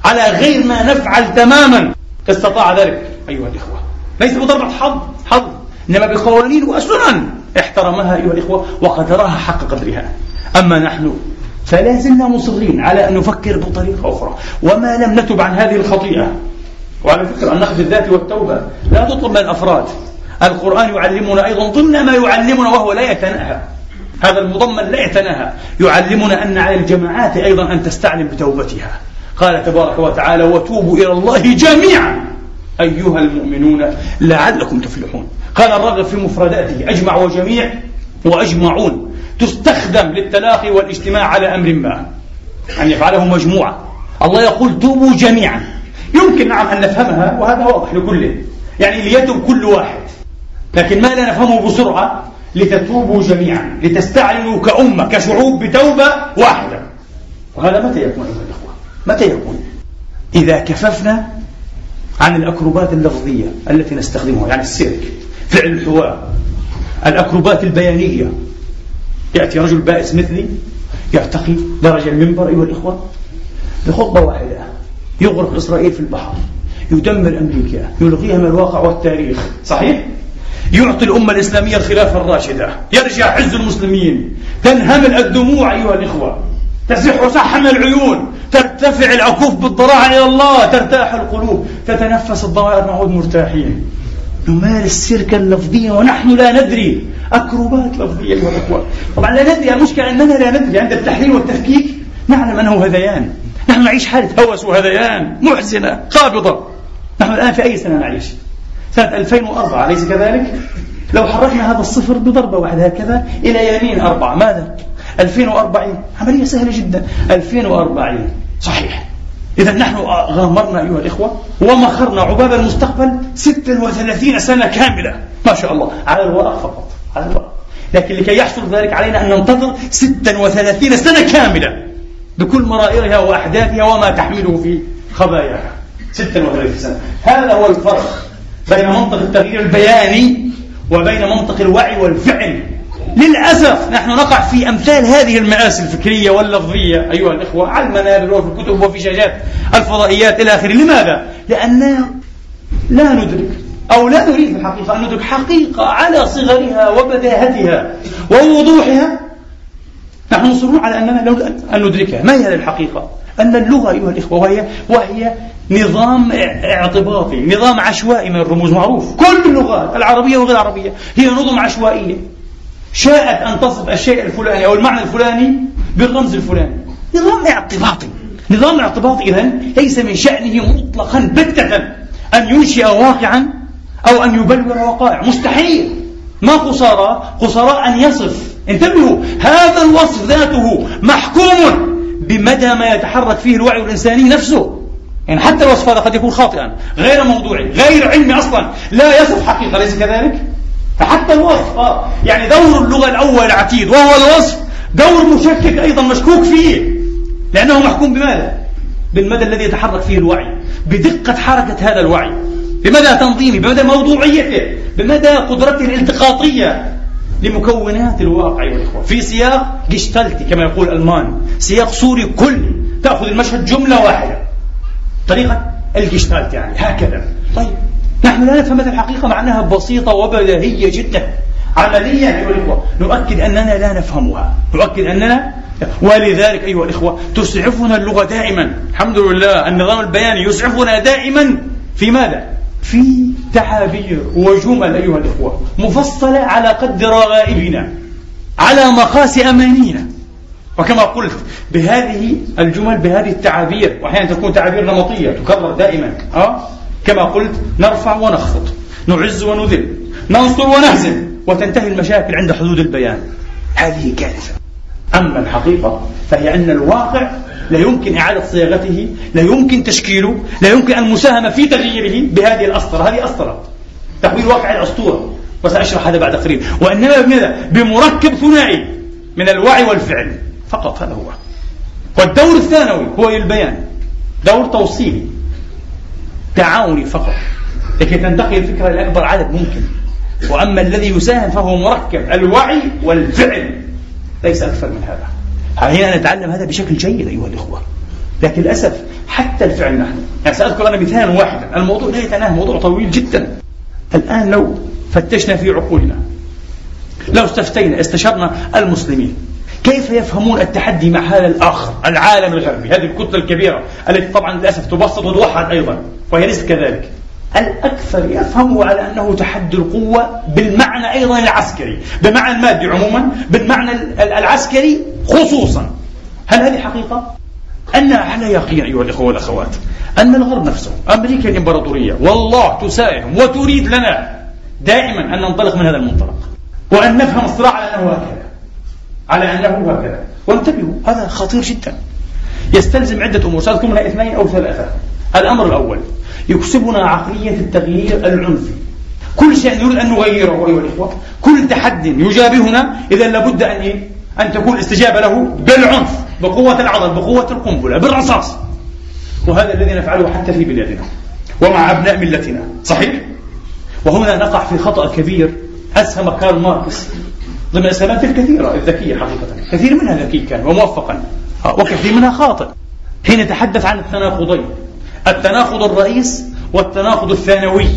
على غير ما نفعل تماما. استطاع ذلك. أيها الإخوة ليس بضربة حظ حظ إنما بقوانين وسنن احترمها أيها الإخوة وقدرها حق قدرها. أما نحن فلا زلنا مصرين على أن نفكر بطريقة أخرى. وما لم نتب عن هذه الخطيئة. وعلى فكرة النقد الذاتي والتوبة لا تطلب من الأفراد. القرآن يعلمنا أيضا ضمن ما يعلمنا وهو لا يتناهى. هذا المضمن لا يتناهى. يعلمنا أن على الجماعات أيضا أن تستعلم بتوبتها. قال تبارك وتعالى وتوبوا إلى الله جميعا. أيها المؤمنون لعلكم تفلحون. قال الرغب في مفرداته. أجمع وجميع وأجمعون. تستخدم للتلاقي والاجتماع على أمر ما. أن يفعله مجموعة. الله يقول توبوا جميعا. يمكن نعم أن نفهمها وهذا واضح لكل يعني ليتوب كل واحد. لكن ما لا نفهمه بسرعة؟ لتتوبوا جميعا. لتستعلنوا كأمة كشعوب بتوبة واحدة. وهذا متى يكون أيها الأخوة؟ متى يكون إذا كففنا عن الأكروبات اللفظية التي نستخدمها يعني السيرك. فعل الحوار. الأكروبات البيانية. يأتي رجل بائس مثلي يرتقي درج المنبر أيها الإخوة. بخطبة واحدة. يغرق إسرائيل في البحر. يدمر أمريكا. يلغيها من الواقع والتاريخ. صحيح؟ يعطي الأمة الإسلامية الخلافة الراشدة. يرجع عز المسلمين. تنهمل الدموع أيها الإخوة. تسح سحم العيون. ترتفع العكوف بالضراعة إلى الله. ترتاح القلوب. تتنفس الضمائر نعود مرتاحين. نمارس سيركا لفظيا ونحن لا ندري. أكروبات لفظية أيها الأخوة طبعا لا ندري المشكلة أننا لا ندري. عند التحليل والتفكيك نعلم أنه هذيان. نحن نعيش حالة هوس وهذيان محزنة قابضة نحن الآن في أي سنة نعيش؟ سنة 2004 أليس كذلك؟ لو حركنا هذا الصفر بضربة واحدة هكذا إلى يمين أربعة. ماذا؟ 2040 عملية سهلة جدا. 2040 صحيح. إذا نحن غامرنا أيها الإخوة ومخرنا عباب المستقبل 36 سنة كاملة. ما شاء الله. على الورق فقط. على الورق. لكن لكي يحصل ذلك علينا أن ننتظر 36 سنة كاملة بكل مرائرها وأحداثها وما تحمله في خباياها. 36 سنة. هذا هو الفرق بين منطق التغيير البياني وبين منطق الوعي والفعل. للأسف نحن نقع في أمثال هذه المآسي الفكرية واللفظية أيها الإخوة على المنابر وفي الكتب وفي شاشات الفضائيات إلى آخره. لماذا؟ لأننا لا ندرك أو لا نريد في الحقيقة أن ندرك حقيقة على صغرها وبداهتها ووضوحها. نحن مصرون على أننا أن ندركها. ما هي الحقيقة؟ أن اللغة أيها الإخوة وهي وهي نظام اعتباطي نظام عشوائي من الرموز معروف. كل اللغات العربية وغير العربية هي نظم عشوائية. شاءت أن تصف الشيء الفلاني أو المعنى الفلاني بالرمز الفلاني. نظام اعتباطي. نظام اعتباطي إذا ليس من شأنه مطلقا بتة أن ينشئ واقعا أو أن يبلور وقائع. مستحيل. ما قصارى قصارى أن يصف. انتبهوا هذا الوصف ذاته محكوم بمدى ما يتحرك فيه الوعي الإنساني نفسه. يعني حتى الوصف هذا قد يكون خاطئا غير موضوعي غير علمي أصلا. لا يصف حقيقة أليس كذلك؟ فحتى الوصف آه يعني دور اللغة الأول العتيد وهو الوصف دور مشكك أيضا مشكوك فيه لأنه محكوم بماذا؟ بالمدى الذي يتحرك فيه الوعي بدقة حركة هذا الوعي بمدى تنظيمه بمدى موضوعيته بمدى قدرته الالتقاطية لمكونات الواقع والإخوة في سياق جشتلتي كما يقول ألمان سياق صوري كلي تأخذ المشهد جملة واحدة طريقة الجشتالت يعني هكذا طيب نحن لا نفهم الحقيقة معناها بسيطة وبديهية جدا. عمليا أيها الإخوة نؤكد أننا لا نفهمها. نؤكد أننا ولذلك أيها الإخوة تسعفنا اللغة دائما. الحمد لله النظام البياني يسعفنا دائما. في ماذا؟ في تعابير وجمل أيها الإخوة مفصلة على قد رغائبنا على مقاس أمانينا. وكما قلت بهذه الجمل بهذه التعابير وأحيانا تكون تعابير نمطية تكرر دائما. أه؟ كما قلت نرفع ونخفض نعز ونذل ننصر ونهزم وتنتهي المشاكل عند حدود البيان. هذه كارثة. أما الحقيقة فهي أن الواقع لا يمكن إعادة صياغته لا يمكن تشكيله لا يمكن المساهمة في تغييره بهذه الأسطرة. هذه أسطرة. تحويل واقع الأسطورة وسأشرح هذا بعد قليل. وإنما بماذا؟ بمركب ثنائي من الوعي والفعل. فقط هذا هو. والدور الثانوي هو البيان دور توصيلي. تعاوني فقط. لكي تنتقل الفكرة إلى أكبر عدد ممكن. وأما الذي يساهم فهو مركب الوعي والفعل. ليس أكثر من هذا. هنا نتعلم هذا بشكل جيد أيها الإخوة. لكن للأسف حتى الفعل نحن. يعني سأذكر أنا مثالا واحدا الموضوع لا يتناهى موضوع طويل جدا. الآن لو فتشنا في عقولنا لو استفتينا استشرنا المسلمين كيف يفهمون التحدي مع هذا الآخر العالم الغربي هذه الكتلة الكبيرة التي طبعا للأسف تبسط وتوحد أيضا. وهي كذلك. الأكثر يفهم على أنه تحدي القوة بالمعنى أيضا العسكري. بمعنى المادي عموما بالمعنى العسكري خصوصا. هل هذه حقيقة؟ أنا على يقين أيها الإخوة والأخوات أن الغرب نفسه أمريكا الإمبراطورية والله تساهم وتريد لنا دائما أن ننطلق من هذا المنطلق. وأن نفهم الصراع على أنه هكذا. على أنه هكذا. وانتبهوا هذا خطير جدا. يستلزم عدة أمور. سأذكر منها اثنين أو ثلاثة. الأمر الأول يكسبنا عقلية التغيير العنفي كل شيء نريد أن نغيره أيها الإخوة. كل تحد يجابهنا إذا لابد أن إيه؟ أن تكون الاستجابة له بالعنف بقوة العضل بقوة القنبلة بالرصاص. وهذا الذي نفعله حتى في بلادنا. ومع أبناء ملتنا صحيح؟ وهنا نقع في خطأ كبير أسهم كارل ماركس ضمن الأسهامات الكثيرة الذكية حقيقة. كثير منها ذكي كان وموفقا. وكثير منها خاطئ. حين يتحدث عن التناقضين التناقض الرئيس والتناقض الثانوي.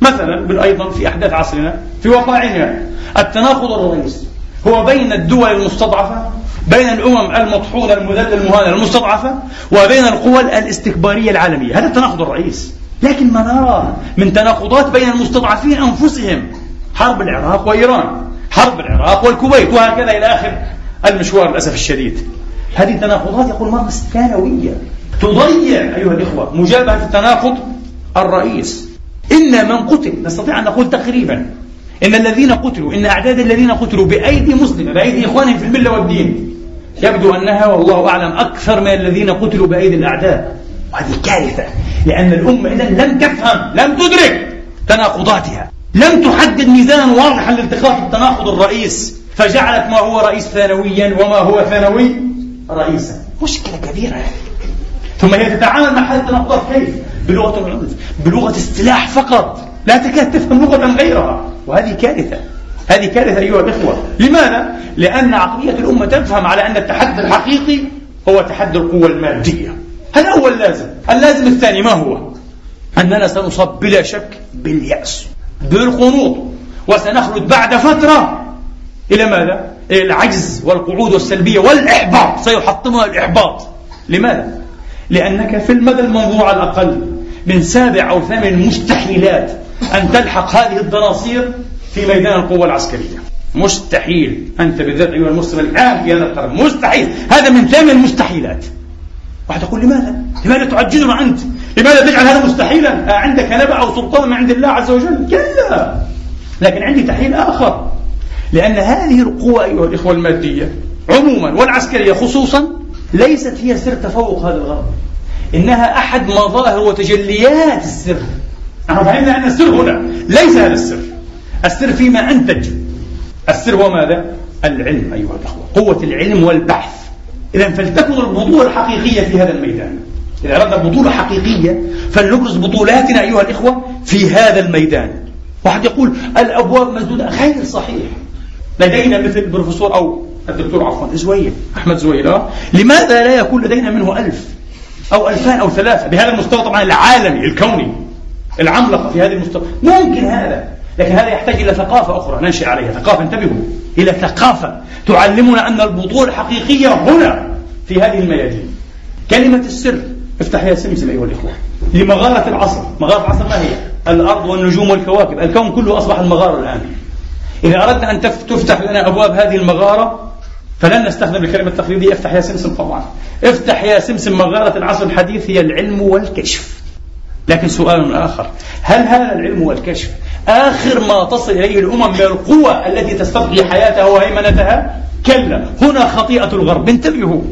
مثلا أيضا في أحداث عصرنا في واقعنا. التناقض الرئيس هو بين الدول المستضعفة بين الأمم المطحونة المذلة المهانة المستضعفة وبين القوى الاستكبارية العالمية. هذا التناقض الرئيس. لكن ما نرى من تناقضات بين المستضعفين أنفسهم؟ حرب العراق وإيران حرب العراق والكويت وهكذا إلى آخر المشوار للأسف الشديد. هذه التناقضات يقول ماركس ثانوية. تضيع أيها الإخوة مجابهة التناقض الرئيس. إن من قتل نستطيع أن نقول تقريبا إن الذين قتلوا إن أعداد الذين قتلوا بأيدي مسلمة بأيدي إخوانهم في الملة والدين يبدو أنها والله أعلم أكثر من الذين قتلوا بأيدي الأعداء. وهذه كارثة لأن الأمة إذا لم تفهم لم تدرك تناقضاتها لم تحدد ميزانا واضحا لالتقاط التناقض الرئيس. فجعلت ما هو رئيس ثانويا وما هو ثانوي رئيسا. مشكلة كبيرة. ثم هي تتعامل مع هذه التناقضات كيف؟ بلغة العنف بلغة السلاح فقط لا تكاد تفهم لغة غيرها وهذه كارثة هذه كارثة أيها الإخوة لماذا؟ لأن عقلية الأمة تفهم على أن التحدي الحقيقي هو تحدي القوة المادية هذا هو اللازم اللازم الثاني ما هو؟ أننا سنصاب بلا شك باليأس بالقنوط وسنخلد بعد فترة إلى ماذا؟ إلى العجز والقعود والسلبية والإحباط سيحطمها الإحباط لماذا؟ لأنك في المدى المنظور على الأقل من سابع أو ثامن المستحيلات أن تلحق هذه الدناصير في ميدان القوة العسكرية مستحيل أنت بالذات أيها المسلم الآن في هذا القرن مستحيل هذا من ثامن المستحيلات واحد يقول لماذا؟ لماذا تعجزنا أنت؟ لماذا تجعل هذا مستحيلا؟ عندك نبأ أو سلطان من عند الله عز وجل؟ كلا لكن عندي تحليل آخر لأن هذه القوى أيها الإخوة المادية عموما والعسكرية خصوصا ليست هي سر تفوق هذا الغرب إنها أحد مظاهر وتجليات السر. نحن فهمنا أن السر هنا ليس هذا السر. السر فيما أنتج. السر هو ماذا؟ العلم أيها الأخوة. قوة العلم والبحث. إذا فلتكن البطولة الحقيقية في هذا الميدان. إذا أردنا بطولة حقيقية فلنبرز بطولاتنا أيها الإخوة في هذا الميدان. واحد يقول الأبواب مسدودة. غير صحيح. لدينا مثل البروفيسور أو الدكتور عفوا زويل أحمد زويل آه. لماذا لا يكون لدينا منه ألف أو ألفان أو ثلاثة بهذا المستوى؟ طبعا العالمي الكوني العملقة في هذه المستوى. ممكن هذا لكن هذا يحتاج إلى ثقافة أخرى. ننشئ عليها. ثقافة انتبهوا إلى ثقافة. تعلمنا أن البطولة الحقيقية هنا في هذه الميادين. كلمة السر افتح يا سمسم أيها الإخوة. لمغارة العصر. مغارة العصر ما هي؟ الأرض والنجوم والكواكب. الكون كله أصبح المغارة الآن. إذا أردنا أن تفتح لنا أبواب هذه المغارة فلن نستخدم الكلمة التقليدية. افتح يا سمسم طبعا. افتح يا سمسم مغارة العصر الحديث هي العلم والكشف. لكن سؤال آخر هل هذا العلم والكشف آخر ما تصل إليه الأمم من القوى التي تستبقي حياتها وهيمنتها؟ كلا هنا خطيئة الغرب. انتبهوا.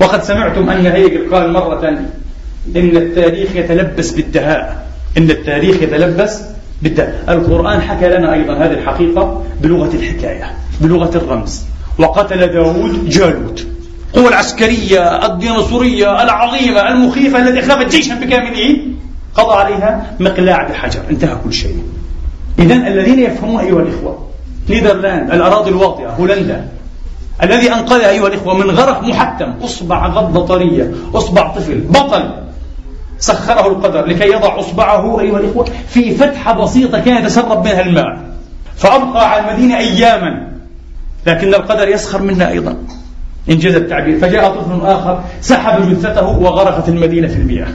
وقد سمعتم أن هيجل قال مرة إن التاريخ يتلبس بالدهاء. إن التاريخ يتلبس بالدهاء. القرآن حكى لنا أيضا هذه الحقيقة بلغة الحكاية بلغة الرمز. وقتل داود جالوت. القوة العسكرية الديناصورية العظيمة المخيفة التي أخلفت جيشا بكامله قضى عليها مقلاع بحجر. انتهى كل شيء. إذا الذين يفهمون أيها الإخوة نيذرلاند الأراضي الواطئة هولندا الذي أنقذها أيها الإخوة من غرق محتم أصبع غضة طرية أصبع طفل بطل سخره القدر لكي يضع أصبعه أيها الإخوة في فتحة بسيطة كان يتسرب منها الماء. فأبقى على المدينة أياما. لكن القدر يسخر منا أيضا. إنجاز التعبير. فجاء طفل آخر سحب جثته وغرقت المدينة في المياه.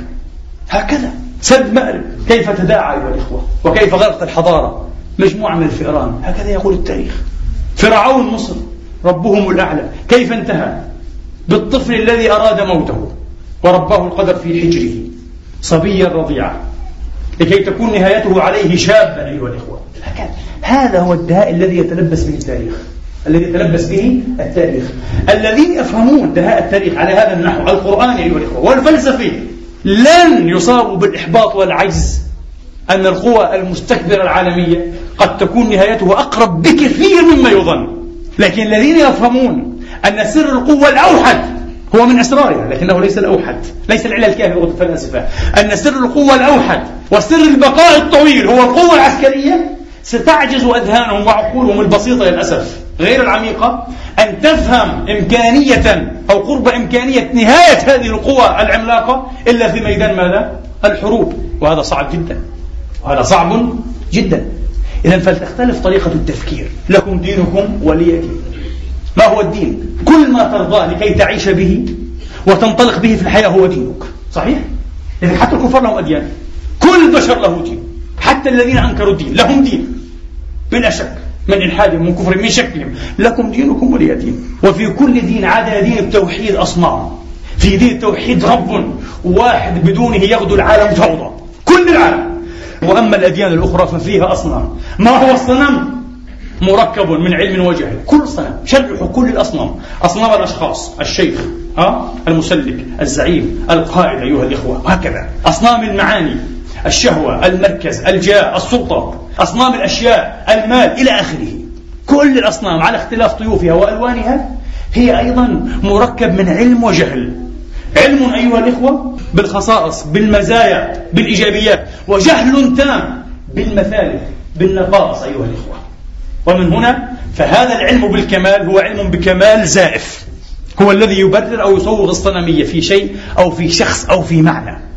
هكذا. سد مأرب. كيف تداعى أيها الإخوة؟ وكيف غرقت الحضارة؟ مجموعة من الفئران. هكذا يقول التاريخ. فرعون مصر. ربهم الأعلى. كيف انتهى؟ بالطفل الذي أراد موته. ورباه القدر في حجره. صبيا رضيعا. لكي تكون نهايته عليه شابا أيها الإخوة. هذا هو الدهاء الذي يتلبس به التاريخ. الذي يتلبس به التاريخ. الذين يفهمون دهاء التاريخ على هذا النحو القرآني أيها الإخوة والفلسفي لن يصابوا بالإحباط والعجز أن القوى المستكبرة العالمية قد تكون نهايته أقرب بكثير مما يظن. لكن الذين يفهمون أن سر القوة الأوحد هو من أسرارها لكنه ليس الأوحد ليس العلة الكافية لغة الفلاسفة أن سر القوة الأوحد وسر البقاء الطويل هو القوة العسكرية ستعجز أذهانهم وعقولهم البسيطة للأسف. غير العميقة أن تفهم إمكانية أو قرب إمكانية نهاية هذه القوى العملاقة إلا في ميدان ماذا؟ الحروب. وهذا صعب جدا. وهذا صعب جدا. إذا فلتختلف طريقة التفكير. لكم دينكم ولي دين ما هو الدين؟ كل ما ترضاه لكي تعيش به وتنطلق به في الحياة هو دينك. صحيح؟ إذا حتى الكفار لهم أديان. كل بشر له دين. حتى الذين أنكروا الدين لهم دين. بلا شك. من إلحادهم من كفرهم من شكلهم. لكم دينكم ولي دين وفي كل دين عدا دين التوحيد أصنام. في دين التوحيد رب واحد بدونه يغدو العالم فوضى كل العالم. وأما الأديان الأخرى ففيها أصنام. ما هو الصنم؟ مركب من علم وجهل. كل صنم. شرحوا كل الأصنام. أصنام الأشخاص. الشيخ ها؟ المسلك الزعيم القائد أيها الإخوة. وهكذا أصنام المعاني. الشهوة المركز الجاه السلطة أصنام الأشياء المال إلى آخره. كل الأصنام على اختلاف طيوفها وألوانها هي أيضا مركب من علم وجهل. علم أيها الإخوة بالخصائص بالمزايا بالإيجابيات وجهل تام بالمثالث بالنقائص أيها الإخوة. ومن هنا فهذا العلم بالكمال هو علم بكمال زائف. هو الذي يبرر أو يصوغ الصنمية في شيء أو في شخص أو في معنى.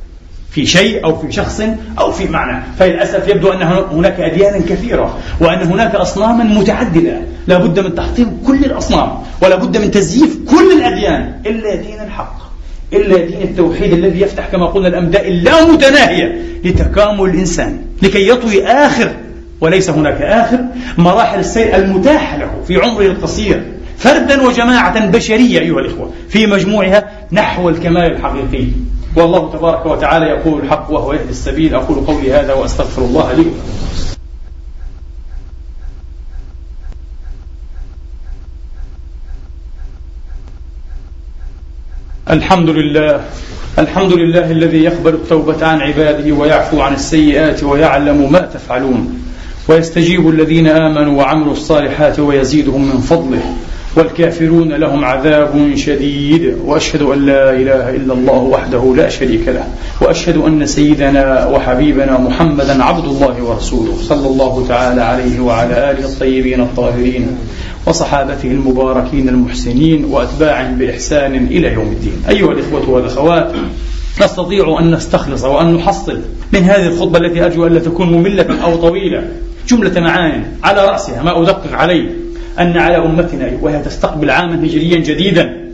في شيء أو في شخص أو في معنى. فللأسف يبدو أن هناك أديانا كثيرة وأن هناك أصناما متعددة. لا بد من تحطيم كل الأصنام ولا بد من تزييف كل الأديان. إلا دين الحق إلا دين التوحيد الذي يفتح كما قلنا الأمداء اللامتناهية لتكامل الإنسان لكي يطوي آخر وليس هناك آخر مراحل السير المتاحة له في عمره القصير. فردا وجماعة بشرية أيها الإخوة في مجموعها نحو الكمال الحقيقي. والله تبارك وتعالى يقول الحق وهو يهدي السبيل. أقول قولي هذا وأستغفر الله لي الحمد لله الحمد لله الذي يقبل التوبة عن عباده ويعفو عن السيئات ويعلم ما تفعلون. ويستجيب الذين آمنوا وعملوا الصالحات ويزيدهم من فضله. والكافرون لهم عذاب شديد وأشهد أن لا إله إلا الله وحده لا شريك له وأشهد أن سيدنا وحبيبنا محمدا عبد الله ورسوله صلى الله تعالى عليه وعلى آله الطيبين الطاهرين وصحابته المباركين المحسنين وأتباعهم بإحسان إلى يوم الدين. أيها الإخوة والأخوات نستطيع أن نستخلص وأن نحصل من هذه الخطبة التي أرجو الا تكون مملة أو طويلة جملة معان على رأسها ما أدقق عليه. أن على أمتنا وهي تستقبل عاما هجريا جديدا.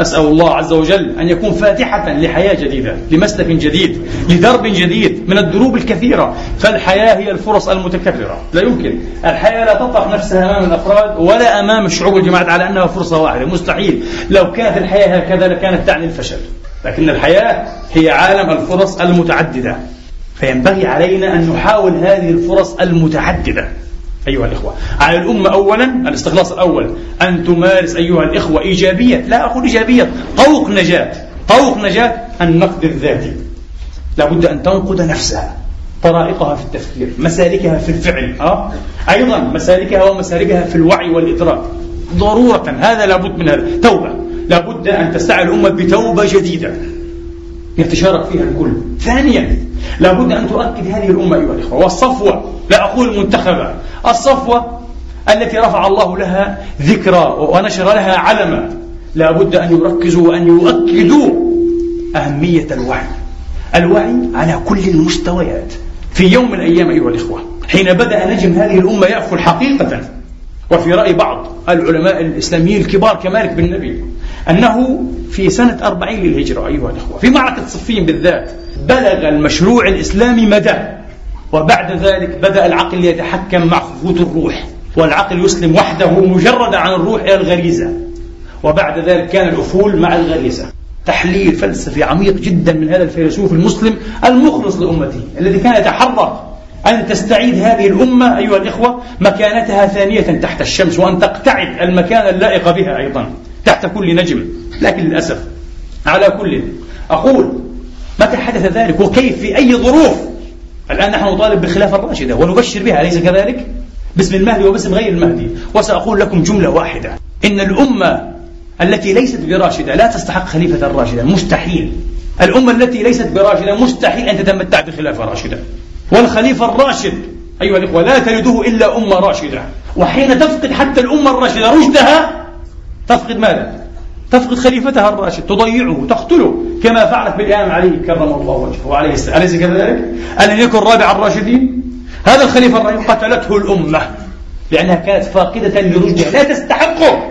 نسأل الله عز وجل أن يكون فاتحة لحياة جديدة لمسلك جديد لدرب جديد من الدروب الكثيرة. فالحياة هي الفرص المتكررة. لا يمكن. الحياة لا تطرح نفسها أمام الأفراد ولا أمام الشعوب والجماعات على أنها فرصة واحدة مستحيل. لو كانت الحياة هكذا لكانت تعني الفشل. لكن الحياة هي عالم الفرص المتعددة. فينبغي علينا أن نحاول هذه الفرص المتعددة. أيها الإخوة. على الأمة أولا الاستخلاص الأول أن تمارس أيها الإخوة إيجابية. لا أقول إيجابية طوق نجاة. طوق نجاة النقد الذاتي. لابد أن تنقد نفسها طرائقها في التفكير مسالكها في الفعل أه؟ أيضا مسالكها ومسالكها في الوعي والإدراك. ضرورة هذا لابد من هذا. توبة. لابد أن تستعي الأمة بتوبة جديدة. يتشارك فيها الكل. ثانيا لابد أن تؤكد هذه الأمة أيها الإخوة. والصفوة لا أقول المنتخبة الصفوة التي رفع الله لها ذكرى ونشر لها علما. لا بد أن يركزوا وأن يؤكدوا أهمية الوعي الوعي على كل المستويات. في يوم من الأيام أيها الإخوة حين بدأ نجم هذه الأمة يأكل حقيقة. وفي رأي بعض العلماء الإسلاميين الكبار كمالك بن نبي أنه في سنة أربعين للهجرة أيها الأخوة. في معركة صفين بالذات بلغ المشروع الإسلامي مدى وبعد ذلك بدأ العقل يتحكم مع خفوت الروح والعقل يسلم وحده مجرد عن الروح إلى الغريزة. وبعد ذلك كان الأفول مع الغريزة. تحليل فلسفي عميق جدا من هذا الفيلسوف المسلم المخلص لأمته الذي كان يتحرك أن تستعيد هذه الأمة أيها الإخوة مكانتها ثانية تحت الشمس وأن تقتعد المكان اللائق بها أيضا. تحت كل نجم لكن للأسف على كل. أقول متى حدث ذلك؟ وكيف؟ في أي ظروف؟ الآن نحن نطالب بالخلافة الراشدة ونبشر بها أليس كذلك؟ باسم المهدي وباسم غير المهدي. وسأقول لكم جملة واحدة. إن الأمة التي ليست براشدة لا تستحق خليفة راشدا مستحيل. الأمة التي ليست براشدة مستحيل أن تتمتع بخلافة راشدة. والخليفة الراشد أيها الإخوة لا تلده إلا أمة راشدة. وحين تفقد حتى الأمة الراشدة رشدها تفقد ماذا؟ تفقد خليفتها الراشد تضيعه تقتله كما فعلت بالإمام علي كرم الله وجهه وعليه السلام أليس كذلك؟ ألم يكن رابع الراشدين؟ هذا الخليفة الراشد قتلته الأمة لأنها كانت فاقدة لرشدها لا تستحقه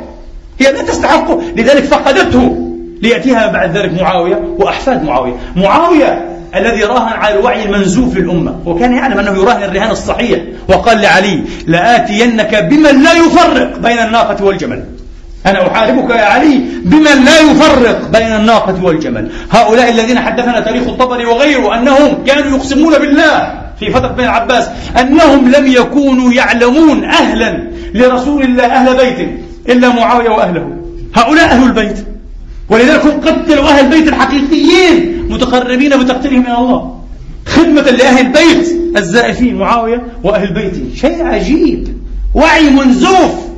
هي لا تستحقه لذلك فقدته ليأتيها بعد ذلك معاوية وأحفاد معاوية معاوية الذي راهن على الوعي المنزوف للأمة وكان يعلم أنه يراهن الرهان الصحيح وقال لعلي لآتينك بمن لا يفرق بين الناقة والجمل أنا أحاربك يا علي بمن لا يفرق بين الناقة والجمل. هؤلاء الذين حدثنا تاريخ الطبري وغيره أنهم كانوا يقسمون بالله في فترة بين العباس أنهم لم يكونوا يعلمون أهلا لرسول الله أهل بيت إلا معاوية وأهله. هؤلاء أهل البيت. ولذلك هم قتلوا أهل البيت الحقيقيين متقربين بتقتيلهم من الله. خدمة لأهل البيت الزائفين معاوية وأهل بيته. شيء عجيب. وعي منزوف.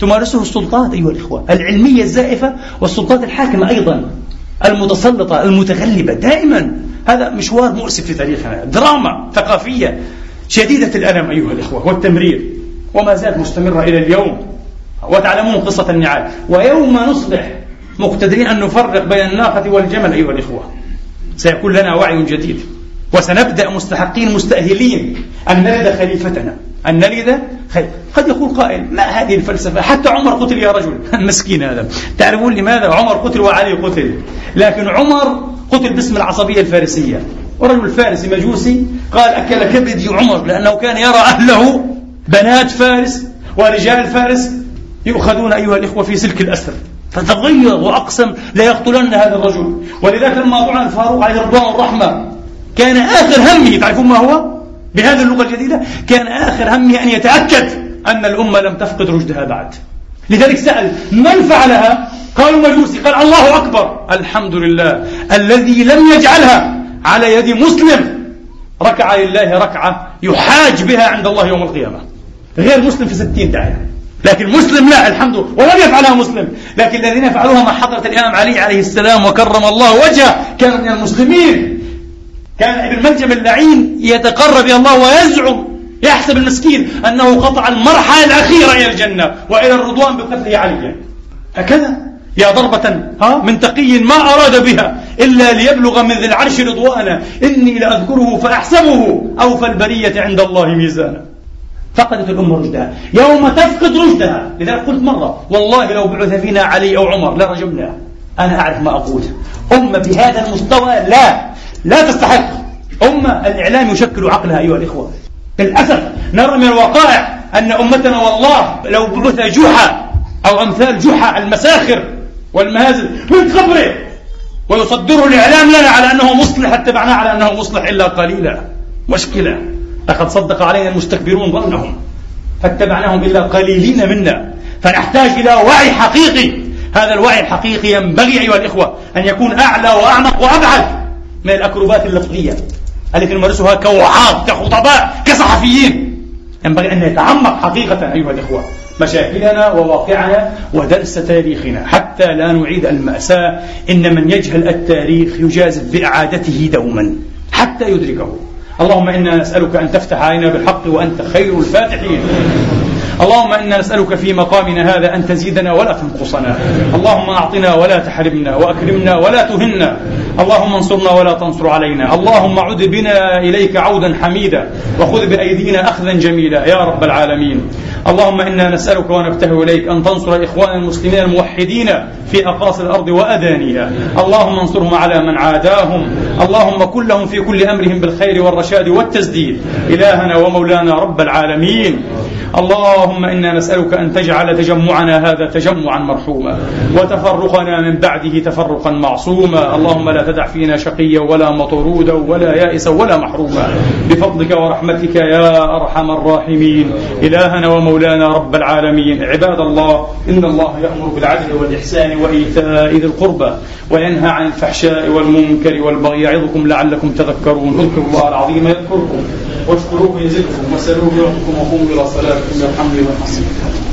تمارسه السلطات أيها الإخوة. العلمية الزائفة والسلطات الحاكمة أيضا. المتسلطة المتغلبة دائما. هذا مشوار مؤسف في تاريخنا. دراما ثقافية شديدة الألم أيها الإخوة والتمرير. وما زالت مستمرة إلى اليوم. وتعلمون قصة النعال. ويوم نصبح مقتدرين أن نفرق بين الناقة والجمل أيها الإخوة. سيكون لنا وعي جديد. وسنبدأ مستحقين مستأهلين أن نلد خليفتنا. أن نلد خير. قد يقول قائل ما هذه الفلسفة. حتى عمر قتل يا رجل. مسكين هذا. تعرفون لماذا عمر قتل وعلي قتل؟ لكن عمر قتل باسم العصبية الفارسية. ورجل فارسي مجوسي قال أكل كبدي عمر لأنه كان يرى أهله بنات فارس ورجال فارس يؤخذون أيها الإخوة في سلك الأسر. فتغير وأقسم ليقتلن هذا الرجل. ولذلك لما طعن الفاروق عليه رضوان الرحمة. كان آخر همه تعرفون ما هو؟ بهذه اللغة الجديدة كان آخر همه أن يتأكد أن الأمة لم تفقد رشدها بعد. لذلك سأل من فعلها؟ قالوا مجوسي. قال الله أكبر. الحمد لله الذي لم يجعلها على يد مسلم. ركع لله ركعة يحاج بها عند الله يوم القيامة. غير مسلم في ستين داعية. لكن مسلم لا الحمد لله. ولم يفعلها مسلم. لكن الذين فعلوها مع حضرة الإمام علي عليه السلام وكرم الله وجهه كانوا من المسلمين. كان ابن ملجم اللعين يتقرب إلى الله ويزعم يحسب المسكين أنه قطع المرحلة الأخيرة إلى الجنة وإلى الرضوان بقتله عليا. هكذا يا ضربة ها من تقي ما أراد بها إلا ليبلغ من ذي العرش رضوانا إني لأذكره فأحسبه أوفى البرية عند الله ميزانا. فقدت الأمة رشدها يوم تفقد رشدها لذلك قلت مرة والله لو بعث فينا علي أو عمر لرجمنا. أنا أعرف ما أقول. أمة بهذا المستوى لا. لا تستحق. أمة الإعلام يشكل عقلها أيها الإخوة. للأسف نرى من الوقائع أن أمتنا والله لو بعث جحا أو أمثال جحا المساخر والمهازل من قبره ويصدره الإعلام لنا على أنه مصلح اتبعناه على أنه مصلح إلا قليلا. مشكلة. لقد صدق علينا المستكبرون ظنهم فاتبعناهم إلا قليلين منا. فنحتاج إلى وعي حقيقي. هذا الوعي الحقيقي ينبغي أيها الإخوة أن يكون أعلى وأعمق وأبعد. من الأكروبات اللفظية. التي نمارسها كوعاظ كخطباء كصحفيين. ينبغي أن نتعمق حقيقة أيها الإخوة. مشاكلنا وواقعنا ودرس تاريخنا. حتى لا نعيد المأساة. إن من يجهل التاريخ يجازف بإعادته دوما. حتى يدركه. اللهم إنا نسألك أن تفتح علينا بالحق وأنت خير الفاتحين. اللهم إنا نسألك في مقامنا هذا أن تزيدنا ولا تنقصنا. اللهم أعطنا ولا تحرمنا وأكرمنا ولا تهنا. اللهم انصرنا ولا تنصر علينا. اللهم عد بنا إليك عودا حميدا وخذ بأيدينا أخذا جميلا يا رب العالمين. اللهم إنا نسألك ونبتهل إليك أن تنصر إخواننا المسلمين الموحدين في أقاصي الأرض وأدانيها اللهم انصرهم على من عاداهم. اللهم كن لهم في كل أمرهم بالخير والرشاد والتسديد. إلهنا ومولانا رب العالمين. اللهم إنا نسألك أن تجعل تجمعنا هذا تجمعا مرحوما وتفرقنا من بعده تفرقا معصوما. اللهم لا تدع فينا شقيا ولا مطرودا ولا يائسا ولا محروما. بفضلك ورحمتك يا أرحم الراحمين. إلهنا ومولانا رب العالمين. عباد الله إن الله يأمر بالعدل والإحسان وإيتاء ذي القربى وينهى عن الفحشاء والمنكر والبغي. يعظكم لعلكم تذكرون. اذكروا الله العظيم يذكركم واشكروه يزدكم وسلوه يعطكم وقوموا إلى صلاتكم. يرحمني ويرحمكم